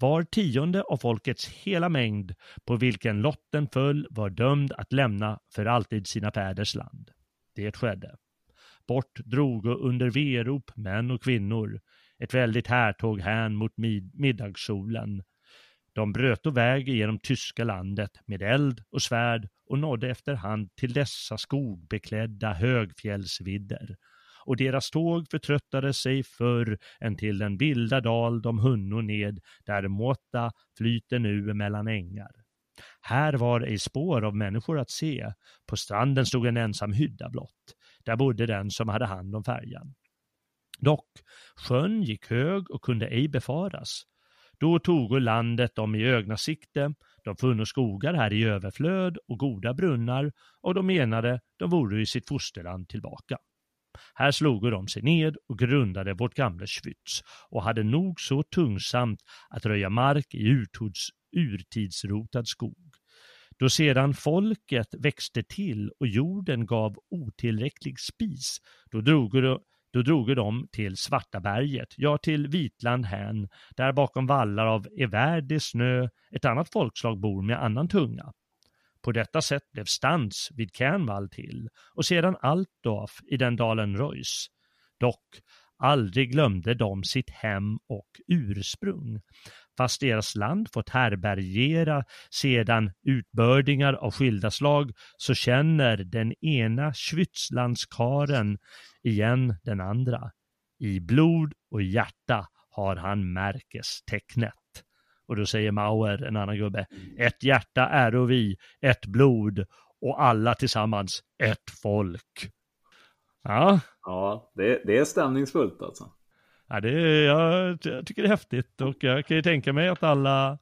Var tionde av folkets hela mängd på vilken lotten föll var dömd att lämna för alltid sina fäders land. Det skedde. Bort drogo under verop män och kvinnor. Ett väldigt härtåg hän mot mid middagssolen. De bröt väg genom tyska landet med eld och svärd och nådde efterhand till dessa skogbeklädda högfjällsvidder och deras tåg förtröttade sig förr än till den vilda dal de hunno ned, där Måta flyter nu mellan ängar. Här var ej spår av människor att se, på stranden stod en ensam hydda blott, där bodde den som hade hand om färjan. Dock, sjön gick hög och kunde ej befaras. Då togo landet dem i ögnasikte, de funno skogar här i överflöd och goda brunnar och de menade de vore i sitt fosterland tillbaka. Här slogo de sig ned och grundade vårt gamla Schwytz och hade nog så tungsamt att röja mark i urtids, urtidsrotad skog. Då sedan folket växte till och jorden gav otillräcklig spis, då drogo de, då droge de till Svarta berget, ja till Vitland hän, där bakom vallar av evärdig snö ett annat folkslag bor med annan tunga. På detta sätt blev Stans vid Kärnvall till och sedan Altdorf i den dalen Reuss. Dock aldrig glömde de sitt hem och ursprung, fast deras land fått härbärgera sedan utbördingar av skilda slag, så känner den ena Schwytzlandskaren igen den andra. I blod och hjärta har han märkestecknet. Och då säger Mauer, en annan gubbe, ett hjärta är vi, ett blod och alla tillsammans ett folk. Ja, ja det, det är stämningsfullt alltså. Ja, det jag, jag, tycker det är häftigt och jag kan ju tänka mig att alla,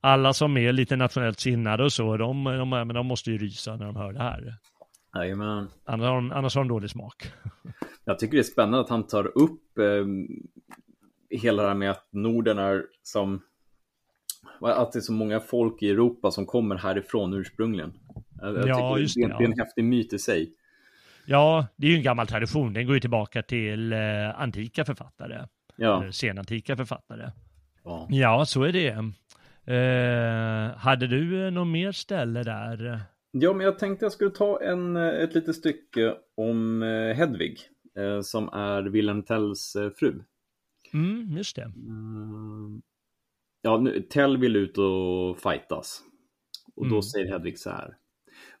alla som är lite nationellt sinnade och så, de, de, de måste ju rysa när de hör det här. Jajamän. Annars har, de, annars har de dålig smak. Jag tycker det är spännande att han tar upp eh, hela det här med att Norden är som att det är så många folk i Europa som kommer härifrån ursprungligen. Jag ja, just det, det, är en ja. häftig myt i sig. Ja, det är ju en gammal tradition. Den går ju tillbaka till eh, antika författare. Ja. Eller senantika författare. Ja. ja, så är det. Eh, hade du något mer ställe där? Ja, men jag tänkte jag skulle ta en, eh, ett litet stycke om eh, Hedvig, eh, som är Wilhelm Tells fru. Mm, just det. Mm. Ja, nu, Tell vill ut och fightas. Och då mm. säger Hedvig så här.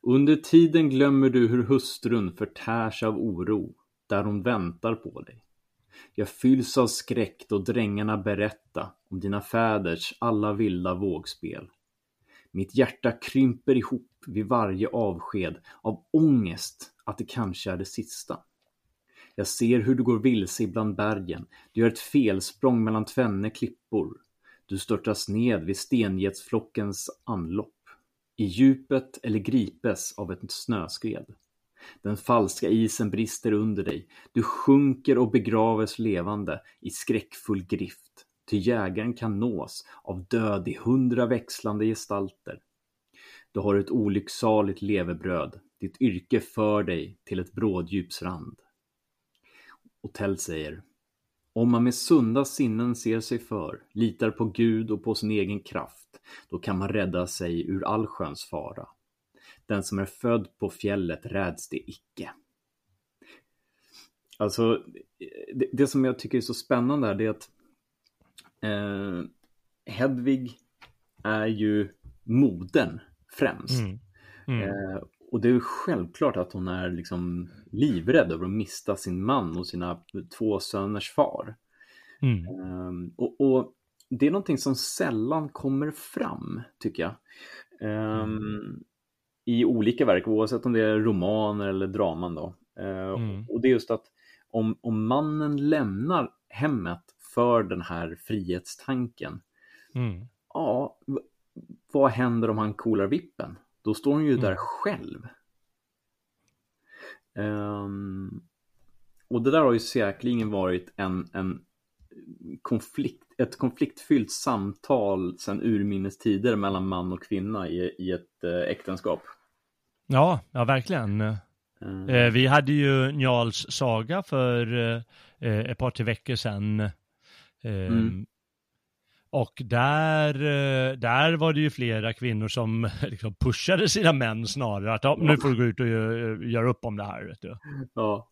Under tiden glömmer du hur hustrun förtärs av oro, där hon väntar på dig. Jag fylls av skräck då drängarna berätta om dina fäders alla vilda vågspel. Mitt hjärta krymper ihop vid varje avsked av ångest att det kanske är det sista. Jag ser hur du går vilse ibland bergen. Du gör ett felsprång mellan tvenne klippor. Du störtas ned vid stengetsflockens anlopp. I djupet eller gripes av ett snöskred. Den falska isen brister under dig. Du sjunker och begraves levande i skräckfull grift. Ty jägaren kan nås av död i hundra växlande gestalter. Du har ett olycksaligt levebröd. Ditt yrke för dig till ett bråddjupsrand. Och Tell säger om man med sunda sinnen ser sig för, litar på Gud och på sin egen kraft, då kan man rädda sig ur allsköns fara. Den som är född på fjället räds det icke. Alltså, det, det som jag tycker är så spännande är det att eh, Hedvig är ju moden främst. Mm. Mm. Eh, och det är självklart att hon är liksom livrädd över att mista sin man och sina två söners far. Mm. Um, och, och, det är någonting som sällan kommer fram, tycker jag. Um, mm. I olika verk, oavsett om det är romaner eller draman då. Uh, mm. Och det är just att om, om mannen lämnar hemmet för den här frihetstanken, mm. ja, vad händer om han kolar vippen? Då står hon ju mm. där själv. Um, och det där har ju säkerligen varit en, en konflikt, ett konfliktfyllt samtal sedan urminnes tider mellan man och kvinna i, i ett äh, äktenskap. Ja, ja verkligen. Mm. Eh, vi hade ju Njals saga för eh, ett par tre veckor sedan. Eh, mm. Och där, eh, där var det ju flera kvinnor som liksom pushade sina män snarare att nu får du gå ut och göra upp om det här. Vet du. Ja.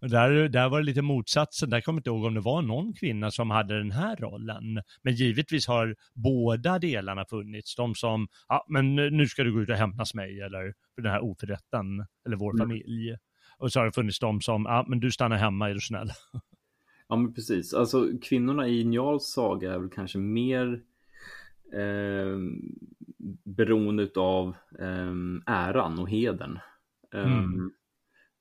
Och där, där var det lite motsatsen, där kommer jag inte ihåg om det var någon kvinna som hade den här rollen. Men givetvis har båda delarna funnits. De som, ja men nu ska du gå ut och hämnas mig eller för den här oförrätten, eller vår mm. familj. Och så har det funnits de som, ja men du stannar hemma, är du snäll. Ja men precis, alltså kvinnorna i Njals saga är väl kanske mer eh, beroende av eh, äran och heden. Eh, mm.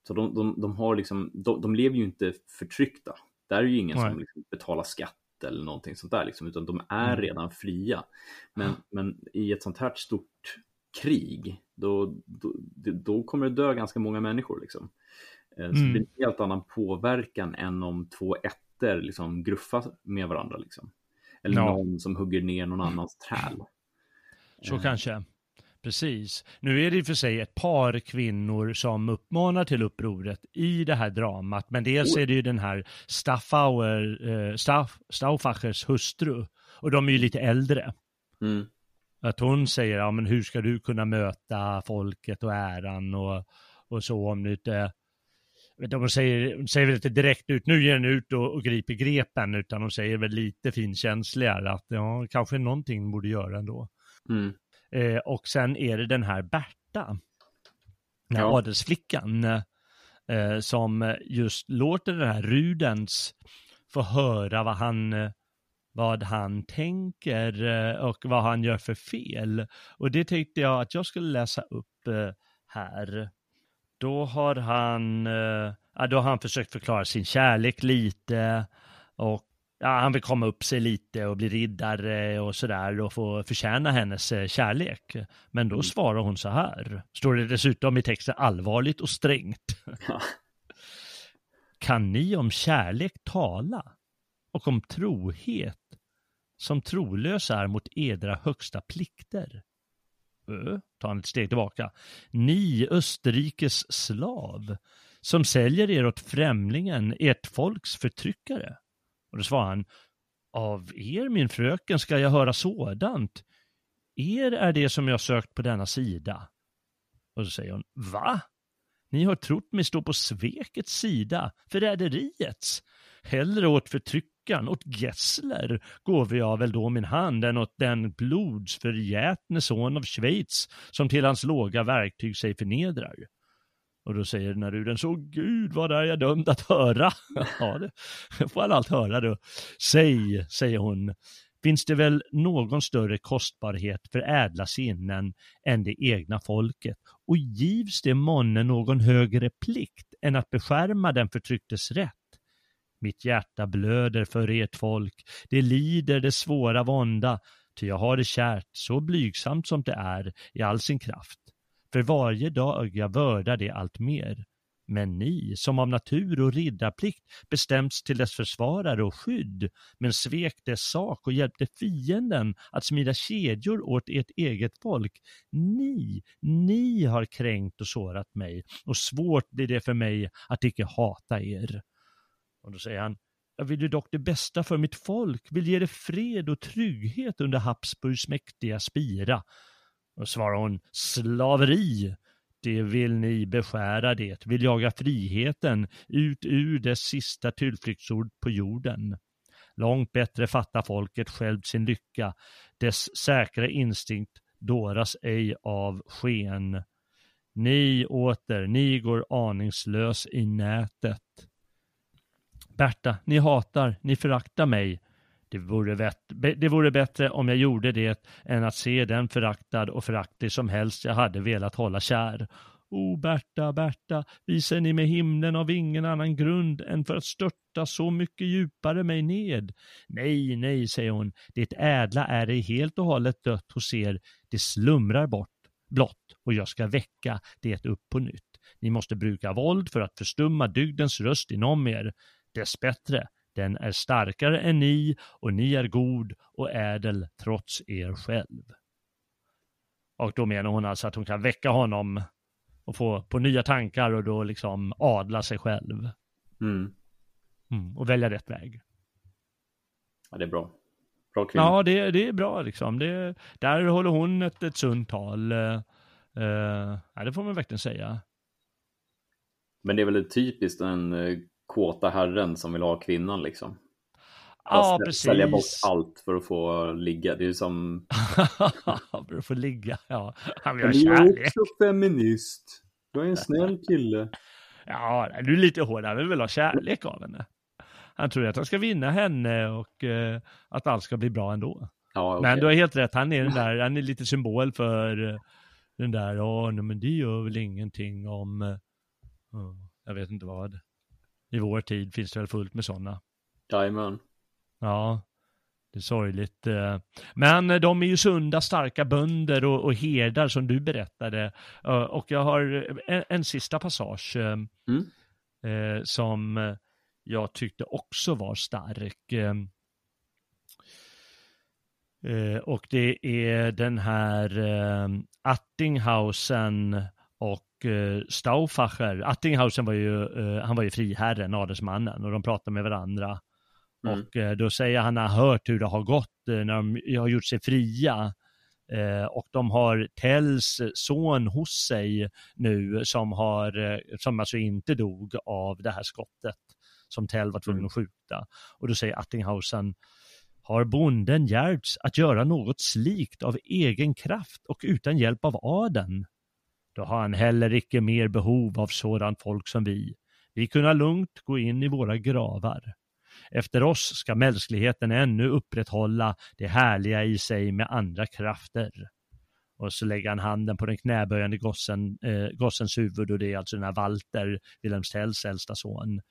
Så de, de, de, har liksom, de, de, lever ju inte förtryckta. Där är ju ingen Nej. som liksom betalar skatt eller någonting sånt där, liksom, utan de är mm. redan fria. Men, men i ett sånt här stort krig, då, då, då kommer det dö ganska många människor. Liksom. Eh, så mm. det blir en helt annan påverkan än om två ätter liksom gruffar med varandra. Liksom. Eller ja. någon som hugger ner någon annans träl. Så eh. kanske. Precis. Nu är det i och för sig ett par kvinnor som uppmanar till upproret i det här dramat, men dels är det ju den här Staffauer, eh, Staff, Stauffachers hustru, och de är ju lite äldre. Mm. Att hon säger, ja men hur ska du kunna möta folket och äran och, och så om du inte de säger, de säger väl inte direkt ut, nu ger den ut och, och griper grepen, utan de säger väl lite finkänsligare att ja, kanske någonting borde göra ändå. Mm. Eh, och sen är det den här Berta, den här ja. adelsflickan, eh, som just låter den här Rudens få höra vad han, vad han tänker eh, och vad han gör för fel. Och det tänkte jag att jag skulle läsa upp eh, här. Då har han, eh, då har han försökt förklara sin kärlek lite och ja, han vill komma upp sig lite och bli riddare och sådär och få förtjäna hennes eh, kärlek. Men då mm. svarar hon så här, står det dessutom i texten allvarligt och strängt. Ja. Kan ni om kärlek tala och om trohet som trolösa är mot edra högsta plikter? Tar han ett steg tillbaka. Ni Österrikes slav som säljer er åt främlingen, ert folks förtryckare. Och då svarar han, av er min fröken ska jag höra sådant. Er är det som jag sökt på denna sida. Och så säger hon, va? Ni har trott mig stå på svekets sida, förräderiets. Hellre åt förtryckaren, åt Gessler, går jag väl då min hand än åt den blodsförgätne son av Schweiz som till hans låga verktyg sig förnedrar. Och då säger Naruden, så gud vad är jag dömd att höra? ja, det får han allt höra då. Säg, säger hon, finns det väl någon större kostbarhet för ädla sinnen än det egna folket? Och givs det månne någon högre plikt än att beskärma den förtrycktes rätt? Mitt hjärta blöder för ert folk, det lider det svåra vånda, ty jag har det kärt, så blygsamt som det är, i all sin kraft. För varje dag jag vördar det allt mer. Men ni, som av natur och riddarplikt bestämts till dess försvarare och skydd, men svek dess sak och hjälpte fienden att smida kedjor åt ert eget folk, ni, ni har kränkt och sårat mig, och svårt blir det för mig att icke hata er. Och då säger han, jag vill ju dock det bästa för mitt folk, vill ge det fred och trygghet under Habsburgs mäktiga spira. Och svarar hon, slaveri, det vill ni beskära det, vill jaga friheten ut ur dess sista tillflyktsord på jorden. Långt bättre fattar folket själv sin lycka, dess säkra instinkt dåras ej av sken. Ni åter, ni går aningslös i nätet. Berta, ni hatar, ni föraktar mig, det vore, det vore bättre om jag gjorde det än att se den föraktad och föraktlig som helst jag hade velat hålla kär. O Berta, Berta, visar ni med himlen av ingen annan grund än för att störta så mycket djupare mig ned? Nej, nej, säger hon, det ädla är ej helt och hållet dött hos er, det slumrar bort blott och jag ska väcka det upp på nytt. Ni måste bruka våld för att förstumma dygdens röst inom er. Dess bättre, den är starkare än ni och ni är god och ädel trots er själv. Och då menar hon alltså att hon kan väcka honom och få på nya tankar och då liksom adla sig själv. Mm. Mm, och välja rätt väg. Ja, det är bra. Bra kvinna. Ja, det, det är bra liksom. Det, där håller hon ett, ett sunt tal. Uh, ja, det får man verkligen säga. Men det är väl typiskt en kåta herren som vill ha kvinnan liksom. Ja, precis. Sälja bort allt för att få ligga. Det är ju som... för att få ligga, ja. Han vill ha kärlek. Jag är också feminist. Jag är en snäll kille. Ja, du är lite hård, han vill väl ha kärlek av henne. Han tror att han ska vinna henne och uh, att allt ska bli bra ändå. Ja, okay. Men du har helt rätt, han är den där, han är lite symbol för uh, den där, ja, men det gör väl ingenting om, uh, jag vet inte vad. I vår tid finns det väl fullt med sådana. Jajamän. Ja, det är sorgligt. Eh. Men de är ju sunda, starka bönder och, och herdar som du berättade. Eh, och jag har en, en sista passage eh, mm. eh, som jag tyckte också var stark. Eh, och det är den här eh, Attinghausen och eh, Stauffacher. Attinghausen var ju, han var ju friherren, adelsmannen, och de pratade med varandra. Mm. Och eh, då säger han han har hört hur det har gått eh, när de har gjort sig fria. Eh, och de har Tells son hos sig nu som, har, som alltså inte dog av det här skottet som Tell var tvungen mm. att skjuta. Och då säger Attinghausen, har bonden hjälpts att göra något slikt av egen kraft och utan hjälp av aden? Då har han heller icke mer behov av sådant folk som vi. Vi kunna lugnt gå in i våra gravar. Efter oss ska mänskligheten ännu upprätthålla det härliga i sig med andra krafter. Och så lägger han handen på den knäböjande gossen, eh, gossens huvud och det är alltså den här Walter, Wilhelm Tells äldsta son.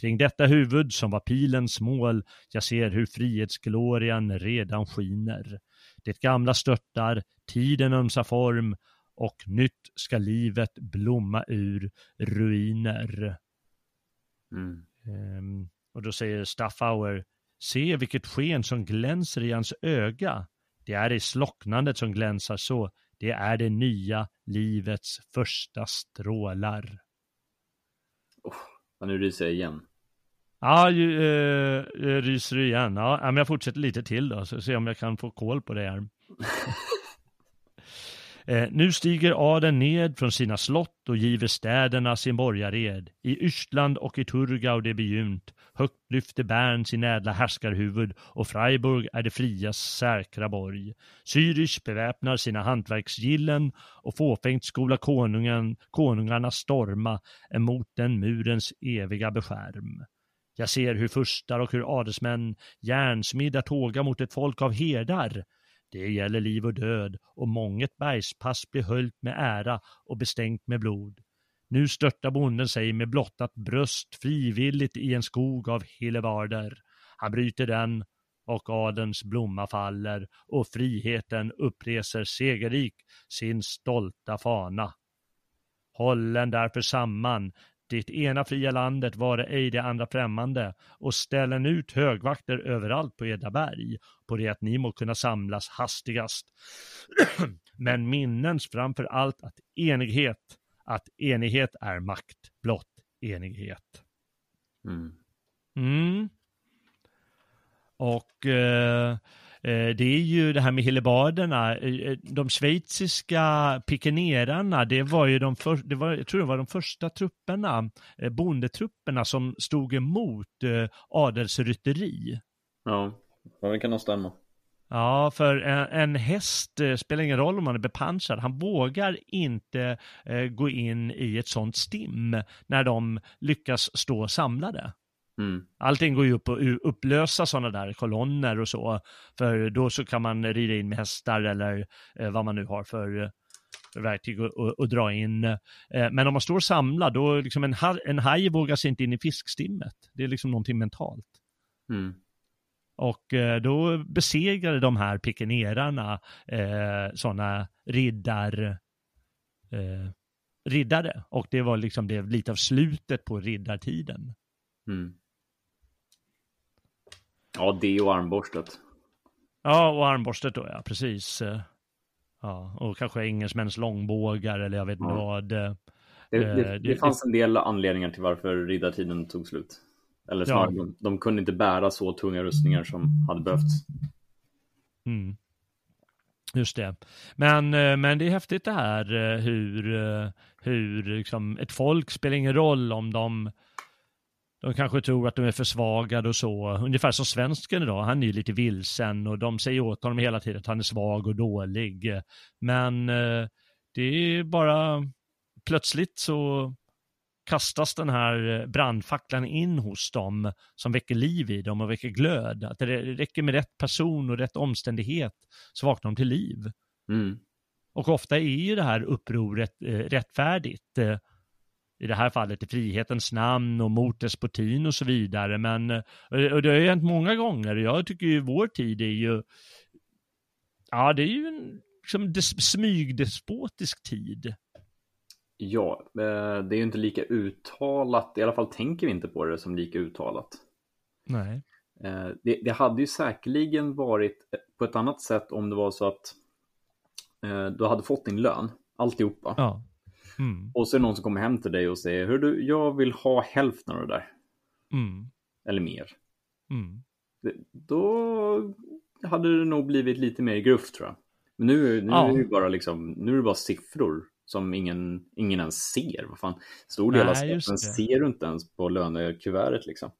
Kring detta huvud som var pilens mål, jag ser hur frihetsglorian redan skiner. Det gamla störtar, tiden ömsar form och nytt ska livet blomma ur ruiner. Mm. Um, och då säger Staffauer, se vilket sken som glänser i hans öga. Det är i slocknandet som glänsar så. Det är det nya livets första strålar. Oh, nu ryser jag igen. Ja, ju, eh, ryser du igen. Ja, men jag fortsätter lite till då, så ser om jag kan få koll på det här. Eh, nu stiger adeln ned från sina slott och giver städerna sin borgared. I Ystland och i Turgau det begynt. Högt lyfter Bern sin ädla härskarhuvud och Freiburg är det frias säkra borg. Zürich beväpnar sina hantverksgillen och fåfängt skola konungen, konungarna storma emot den murens eviga beskärm. Jag ser hur furstar och hur adelsmän järnsmidda tåga mot ett folk av herdar det gäller liv och död och månget bergspass blir höljt med ära och bestängt med blod. Nu störtar bonden sig med blottat bröst frivilligt i en skog av hillevarder. Han bryter den och adens blomma faller och friheten uppreser segerrik sin stolta fana. Hållen därför samman, det ena fria landet vare ej det andra främmande och ställen ut högvakter överallt på Edaberg på det att ni må kunna samlas hastigast. Men minnens framför allt att enighet, att enighet är makt, blott enighet. Mm. Mm. Och Eh, det är ju det här med hillebarderna. Eh, eh, de schweiziska pikenerarna, det var ju de för, det var, jag tror det var de första trupperna, bondetrupperna som stod emot adelsrytteri. Ja, det kan nog stämma. Ja, för en, en häst spelar ingen roll om man är bepansrad. Han vågar inte eh, gå in i ett sånt stim när de lyckas stå samlade. Mm. Allting går ju upp och upplösa sådana där kolonner och så. För då så kan man rida in med hästar eller eh, vad man nu har för, eh, verktyg och, och, och, dra in. Eh, men om man står samlad, då liksom en, en haj vågar sig inte in i fiskstimmet. Det är liksom någonting mentalt. Mm. Och eh, då besegrade de här pikenerarna eh, sådana riddar, eh, riddare. Och det var liksom det lite av slutet på riddartiden. Mm. Ja, det och armborstet. Ja, och armborstet då, ja, precis. Ja, och kanske engelsmäns långbågar eller jag vet inte ja. vad. Det, det, det, det, fanns en del anledningar till varför riddartiden tog slut. Eller snarare, ja. de, de, kunde inte bära så tunga rustningar som hade behövts. Mm. Just det. Men, men det är häftigt det här hur, hur liksom, ett folk spelar ingen roll om de de kanske tror att de är försvagade och så. Ungefär som svensken idag, han är ju lite vilsen och de säger åt honom hela tiden att han är svag och dålig. Men eh, det är bara plötsligt så kastas den här brandfacklan in hos dem som väcker liv i dem och väcker glöd. Att det räcker med rätt person och rätt omständighet så vaknar de till liv. Mm. Och ofta är ju det här upproret eh, rättfärdigt. Eh, I det här fallet i frihetens namn och mot despotin och så vidare. Men eh, och det har ju hänt många gånger. Jag tycker ju vår tid är ju, ja det är ju en liksom smygdespotisk tid. Ja, eh, det är ju inte lika uttalat, i alla fall tänker vi inte på det som lika uttalat. Nej. Eh, det, det hade ju säkerligen varit på ett annat sätt om det var så att du hade fått din lön, alltihopa. Ja. Mm. Och så är det någon som kommer hem till dig och säger, hör du, jag vill ha hälften av det där. Mm. Eller mer. Mm. Då hade det nog blivit lite mer gruft tror jag. Men nu, nu, ja. är det bara liksom, nu är det bara siffror som ingen, ingen ens ser. Vad fan, stor del av skatten ser du inte ens på lönekuvertet liksom.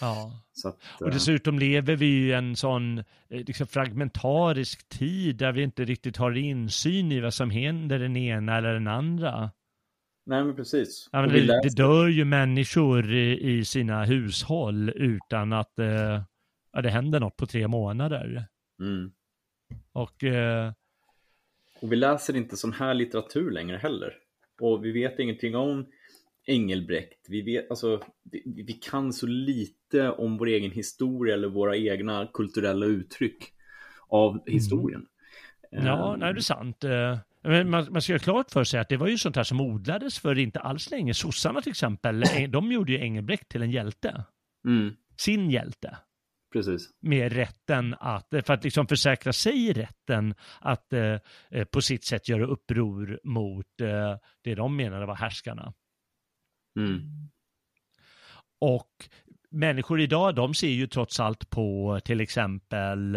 Ja. Att, och eh, dessutom lever vi i en sån eh, liksom, fragmentarisk tid där vi inte riktigt har insyn i vad som händer den ena eller den andra. Nej, men precis. Ja, men det, det, dör ju människor i, i sina hushåll utan att eh, ja, det händer något på tre månader. Mm. Och, eh, och vi läser inte sån här litteratur längre heller. Och vi vet ingenting om Engelbrekt. Vi, vet, alltså, vi, vi, kan så lite om vår egen historia eller våra egna kulturella uttryck av mm. historien. Mm. Ja, nej, det är sant. Eh, men man, man ska göra klart för sig att det var ju sånt här som odlades för inte alls länge. Sossarna till exempel, eh, de gjorde ju Engelbrekt till en hjälte. Mm. Sin hjälte. Precis. Med rätten att, för att liksom försäkra sig rätten att eh, på sitt sätt göra uppror mot eh, det de menade var härskarna. Mm. Och människor idag, de ser ju trots allt på till exempel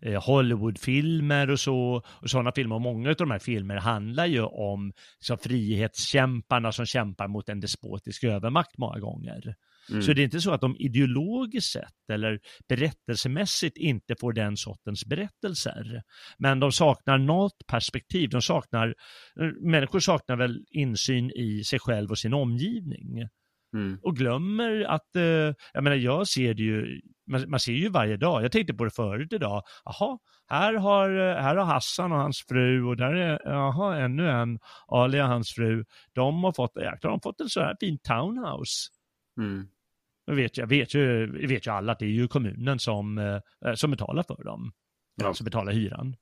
eh, Hollywoodfilmer och så, och sådana filmer. Och många av de här filmerna handlar ju om så, frihetskämparna som kämpar mot en despotisk övermakt många gånger. Mm. Så det är inte så att de ideologiskt sett eller berättelsemässigt inte får den sortens berättelser. Men de saknar något perspektiv, de saknar, människor saknar väl insyn i sig själv och sin omgivning. Mm. Och glömmer att, eh, jag menar jag ser det ju, man, man, ser ju varje dag, jag tänkte på det förut idag, jaha, här har, här har Hassan och hans fru och där är, jaha, ännu en, Ali och hans fru, de har fått, jäklar, de har fått en sån här fin townhouse. Mm. Vet, jag vet, ju, vet ju alla att det är ju kommunen som, eh, som betalar för dem. Ja. Som betalar hyran.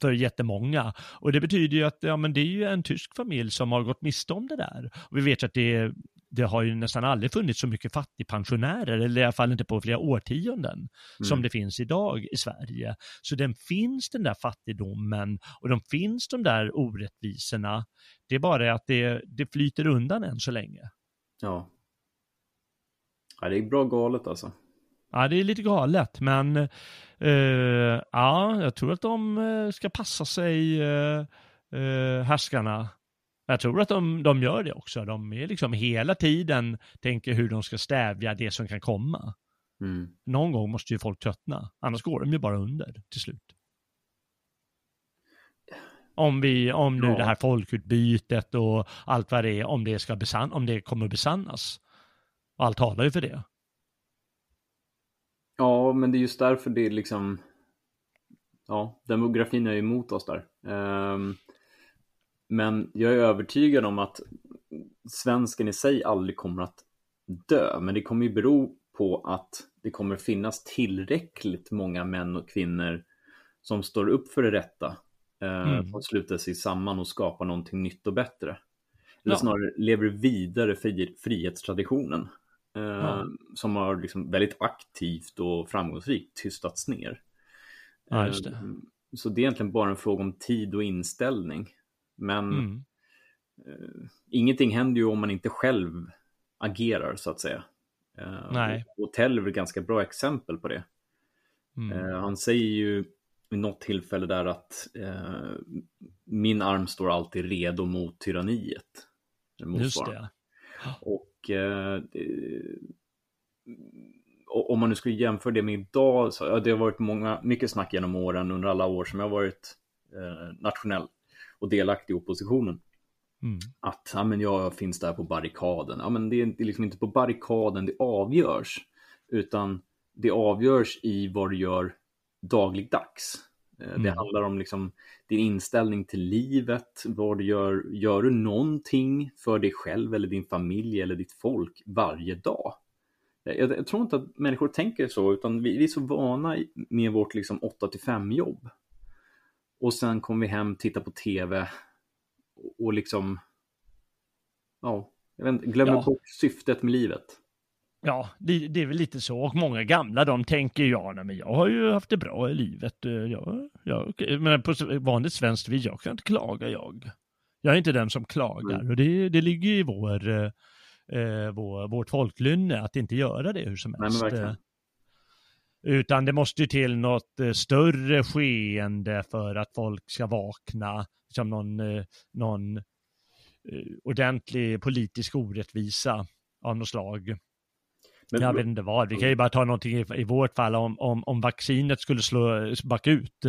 För jättemånga. Och det betyder ju att ja, men det är ju en tysk familj som har gått miste om det där. Och vi vet ju att det, det har ju nästan aldrig funnits så mycket fattigpensionärer, eller i alla fall inte på flera årtionden, mm. som det finns idag i Sverige. Så den finns den där fattigdomen och de finns de där orättvisorna. Det är bara att det, det flyter undan än så länge. Ja, Ja, det är bra galet alltså. Ja, det är lite galet, men uh, ja, jag tror att de eh, ska passa sig, uh, uh, härskarna. Jag tror att de, de gör det också. De är liksom hela tiden tänker hur de ska stävja det som kan komma. Mm. Någon gång måste ju folk tröttna, annars går de ju bara under till slut. Om, vi, om nu ja. det här folkutbytet och allt vad det är, om det, ska besann, om det kommer besannas. Och allt talar ju för det. Ja, men det är just därför det är liksom... Ja, demografin är emot oss där. Um, men jag är övertygad om att svensken i sig aldrig kommer att dö. Men det kommer ju bero på att det kommer finnas tillräckligt många män och kvinnor som står upp för det rätta. Eh, mm. Och sluter sig samman och skapar någonting nytt och bättre. Eller ja. snarare lever vidare fri, frihetstraditionen. Ja. Eh, som har liksom väldigt aktivt och framgångsrikt tystats ner. Ja, just det. Eh, så det är egentligen bara en fråga om tid och inställning. Men mm. eh, ingenting händer ju om man inte själv agerar så att säga. Eh, Nej. Och Tell är ett ganska bra exempel på det. Mm. Eh, han säger ju vid något tillfälle där att eh, min arm står alltid redo mot tyranniet. Just det. Och eh, om man nu skulle jämföra det med idag, så ja, det har varit många, mycket snack genom åren under alla år som jag har varit eh, nationell och delaktig i oppositionen. Mm. Att ja, men jag finns där på barrikaden. Ja, men det är liksom inte på barrikaden det avgörs, utan det avgörs i vad du gör dagligdags. Eh, mm. Det handlar om liksom din inställning till livet, vad du gör. Gör du någonting för dig själv eller din familj eller ditt folk varje dag? Jag, jag tror inte att människor tänker så, utan vi, vi är så vana med vårt liksom 8 5 jobb. Och sen kommer vi hem, tittar på tv och liksom, ja, jag vet inte, glömmer ja. bort syftet med livet. Ja, det, det, är väl lite så. Och många gamla de tänker ja, nej, men jag har ju haft det bra i livet. Jag, jag, men på vanligt svenskt vis, jag kan inte klaga jag. Jag är inte den som klagar mm. och det, det ligger i vår, eh, vår, vårt folklynne att inte göra det hur som helst. Nej, utan det måste ju till något eh, större skeende för att folk ska vakna, som någon, eh, någon eh, ordentlig politisk orättvisa av något slag. Men, jag vet inte vad, vi kan ju bara ta någonting i, i vårt fall om, om, om vaccinet skulle slå bakut.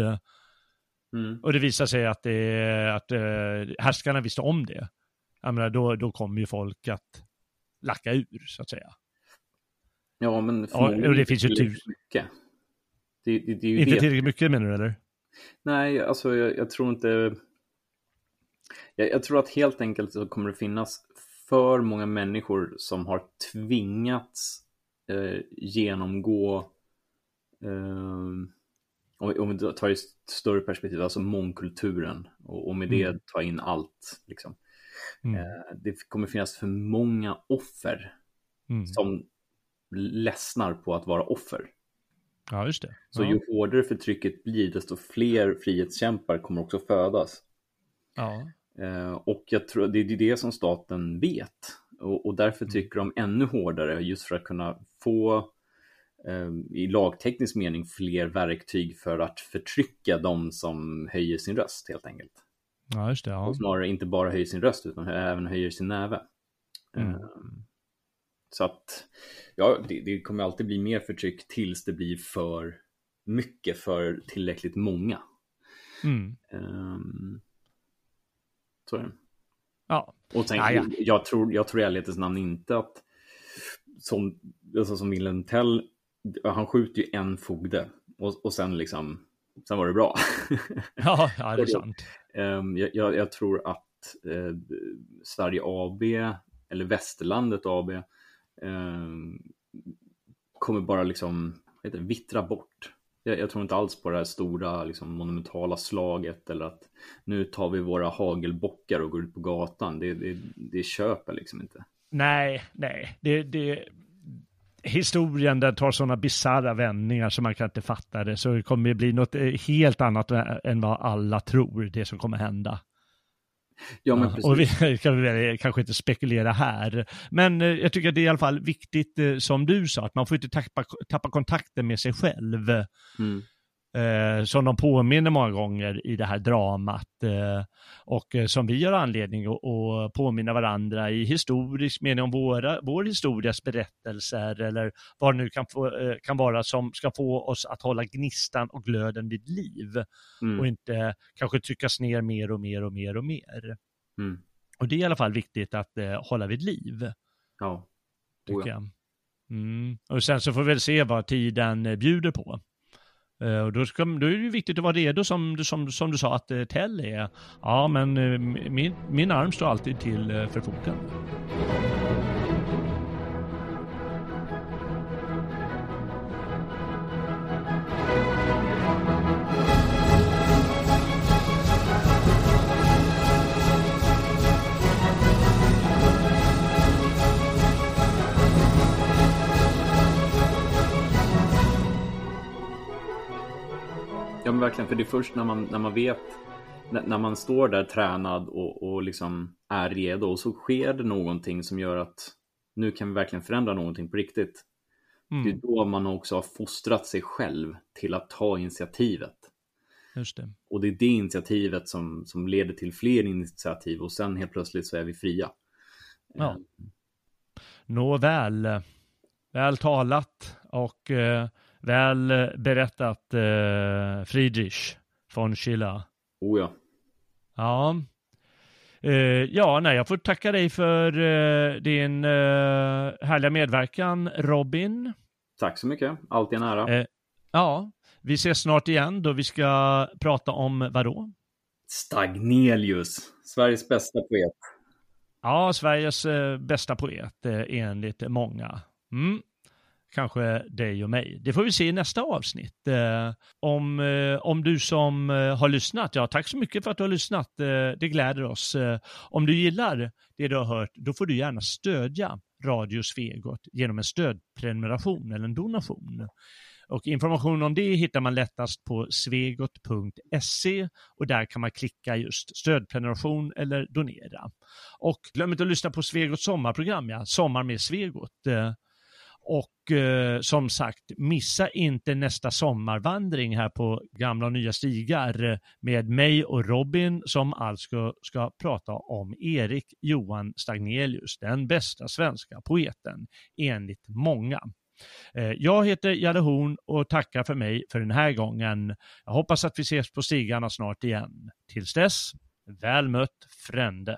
Mm. Och det visar sig att, det, att uh, härskarna visste om det. Jag menar, då, då kommer ju folk att lacka ur, så att säga. Ja, men ja, och det finns ju tillräckligt mycket. Det, det, det är inte det. tillräckligt mycket menar du, eller? Nej, alltså jag, jag tror inte... Jag, jag, tror att helt enkelt så kommer det finnas för många människor som har tvingats eh, genomgå, eh, om, om vi tar ett större perspektiv, alltså mångkulturen och, och med det mm. ta in allt. Liksom. Mm. Eh, det kommer finnas för många offer mm. som ledsnar på att vara offer. Ja, just det. Så ju hårdare förtrycket blir, desto fler frihetskämpar kommer också födas. Ja. Eh, och jag tror det är det som staten vet. Och, och därför mm. tycker de ännu hårdare, just för att kunna få eh, i lagteknisk mening fler verktyg för att förtrycka de som höjer sin röst helt enkelt. Ja, just det. Ja. Och snarare inte bara höjer sin röst utan även höjer sin näve. Mm. Eh, så att, ja, det, det, kommer alltid bli mer förtryck tills det blir för mycket för tillräckligt många. Mm. Um, så är det. Och sen, ja, ja. Jag, tror, jag tror i ärlighetens namn inte att som, alltså som Wilhelm Tell, han skjuter ju en fogde och, och sen liksom, sen var det bra. ja, ja, det är sant. Um, jag, jag, jag, tror att uh, Sverige AB, eller Västerlandet AB, um, kommer bara liksom, heter vittra bort jag, jag, tror inte alls på det här stora liksom, monumentala slaget eller att nu tar vi våra hagelbockar och går ut på gatan. Det, det, det köper liksom inte. Nej, nej, det, det, historien den tar sådana bisarra vändningar som man kan inte fatta det. Så det kommer bli något eh, helt annat än vad alla tror det som kommer hända. Ja, men precis. Och vi kan väl kanske inte spekulera här. Men eh, jag tycker att det är i alla fall viktigt, eh, som du sa, att man får inte tappa, tappa kontakten med sig själv. Mm. Eh, som de påminner många gånger i det här dramat. Eh, och eh, som vi har anledning att, att påminna varandra i historisk mening om våra, vår historias berättelser eller vad det nu kan, få, eh, kan vara som ska få oss att hålla gnistan och glöden vid liv. Mm. Och inte kanske tryckas ner mer och mer och mer och mer. Mm. Och det är i alla fall viktigt att eh, hålla vid liv. Ja. Tycker oh ja. jag. Mm. Och sen så får vi väl se vad tiden bjuder på. Eh, och då, ska, då är det viktigt att vara redo som, som, som du sa att eh, Tell är. Ja, men eh, min, min arm står alltid till förfogande. Men verkligen, för det är först när man, när man vet, när, man står där tränad och, och liksom är redo och så sker det någonting som gör att nu kan vi verkligen förändra någonting på riktigt. Mm. Det är då man också har fostrat sig själv till att ta initiativet. Det. Och det är det initiativet som, som leder till fler initiativ och sen helt plötsligt så är vi fria. Ja. Mm. Nåväl, väl talat och eh, Väl berättat eh, Friedrich von Schiller. Oh ja. Ja. Uh, ja, nej, jag får tacka dig för uh, din uh, härliga medverkan, Robin. Tack så mycket, alltid en ära. ja, vi ses snart igen då vi ska prata om vadå? Stagnelius, Sveriges bästa poet. Ja, Sveriges bästa poet enligt många. Mm kanske dig och mig. Det får vi se i nästa avsnitt. Eh, om, eh, om du som eh, har lyssnat, ja tack så mycket för att du har lyssnat. Eh, det gläder oss. Eh, om du gillar det du har hört, då får du gärna stödja Radio Svegot genom en stödprenumeration eller en donation. Och information om det hittar man lättast på svegot.se och där kan man klicka just stödprenumeration eller donera. Och glöm inte att lyssna på Svegots sommarprogram, ja, Sommar med Svegot. Eh, och eh, som sagt, missa inte nästa sommarvandring här på gamla och nya stigar med mig och Robin som alltså ska prata om Erik Johan Stagnelius, den bästa svenska poeten enligt många. Eh, jag heter Jalle Horn och tackar för mig för den här gången. Jag hoppas att vi ses på stigarna snart igen. Tills dess, väl mött frände.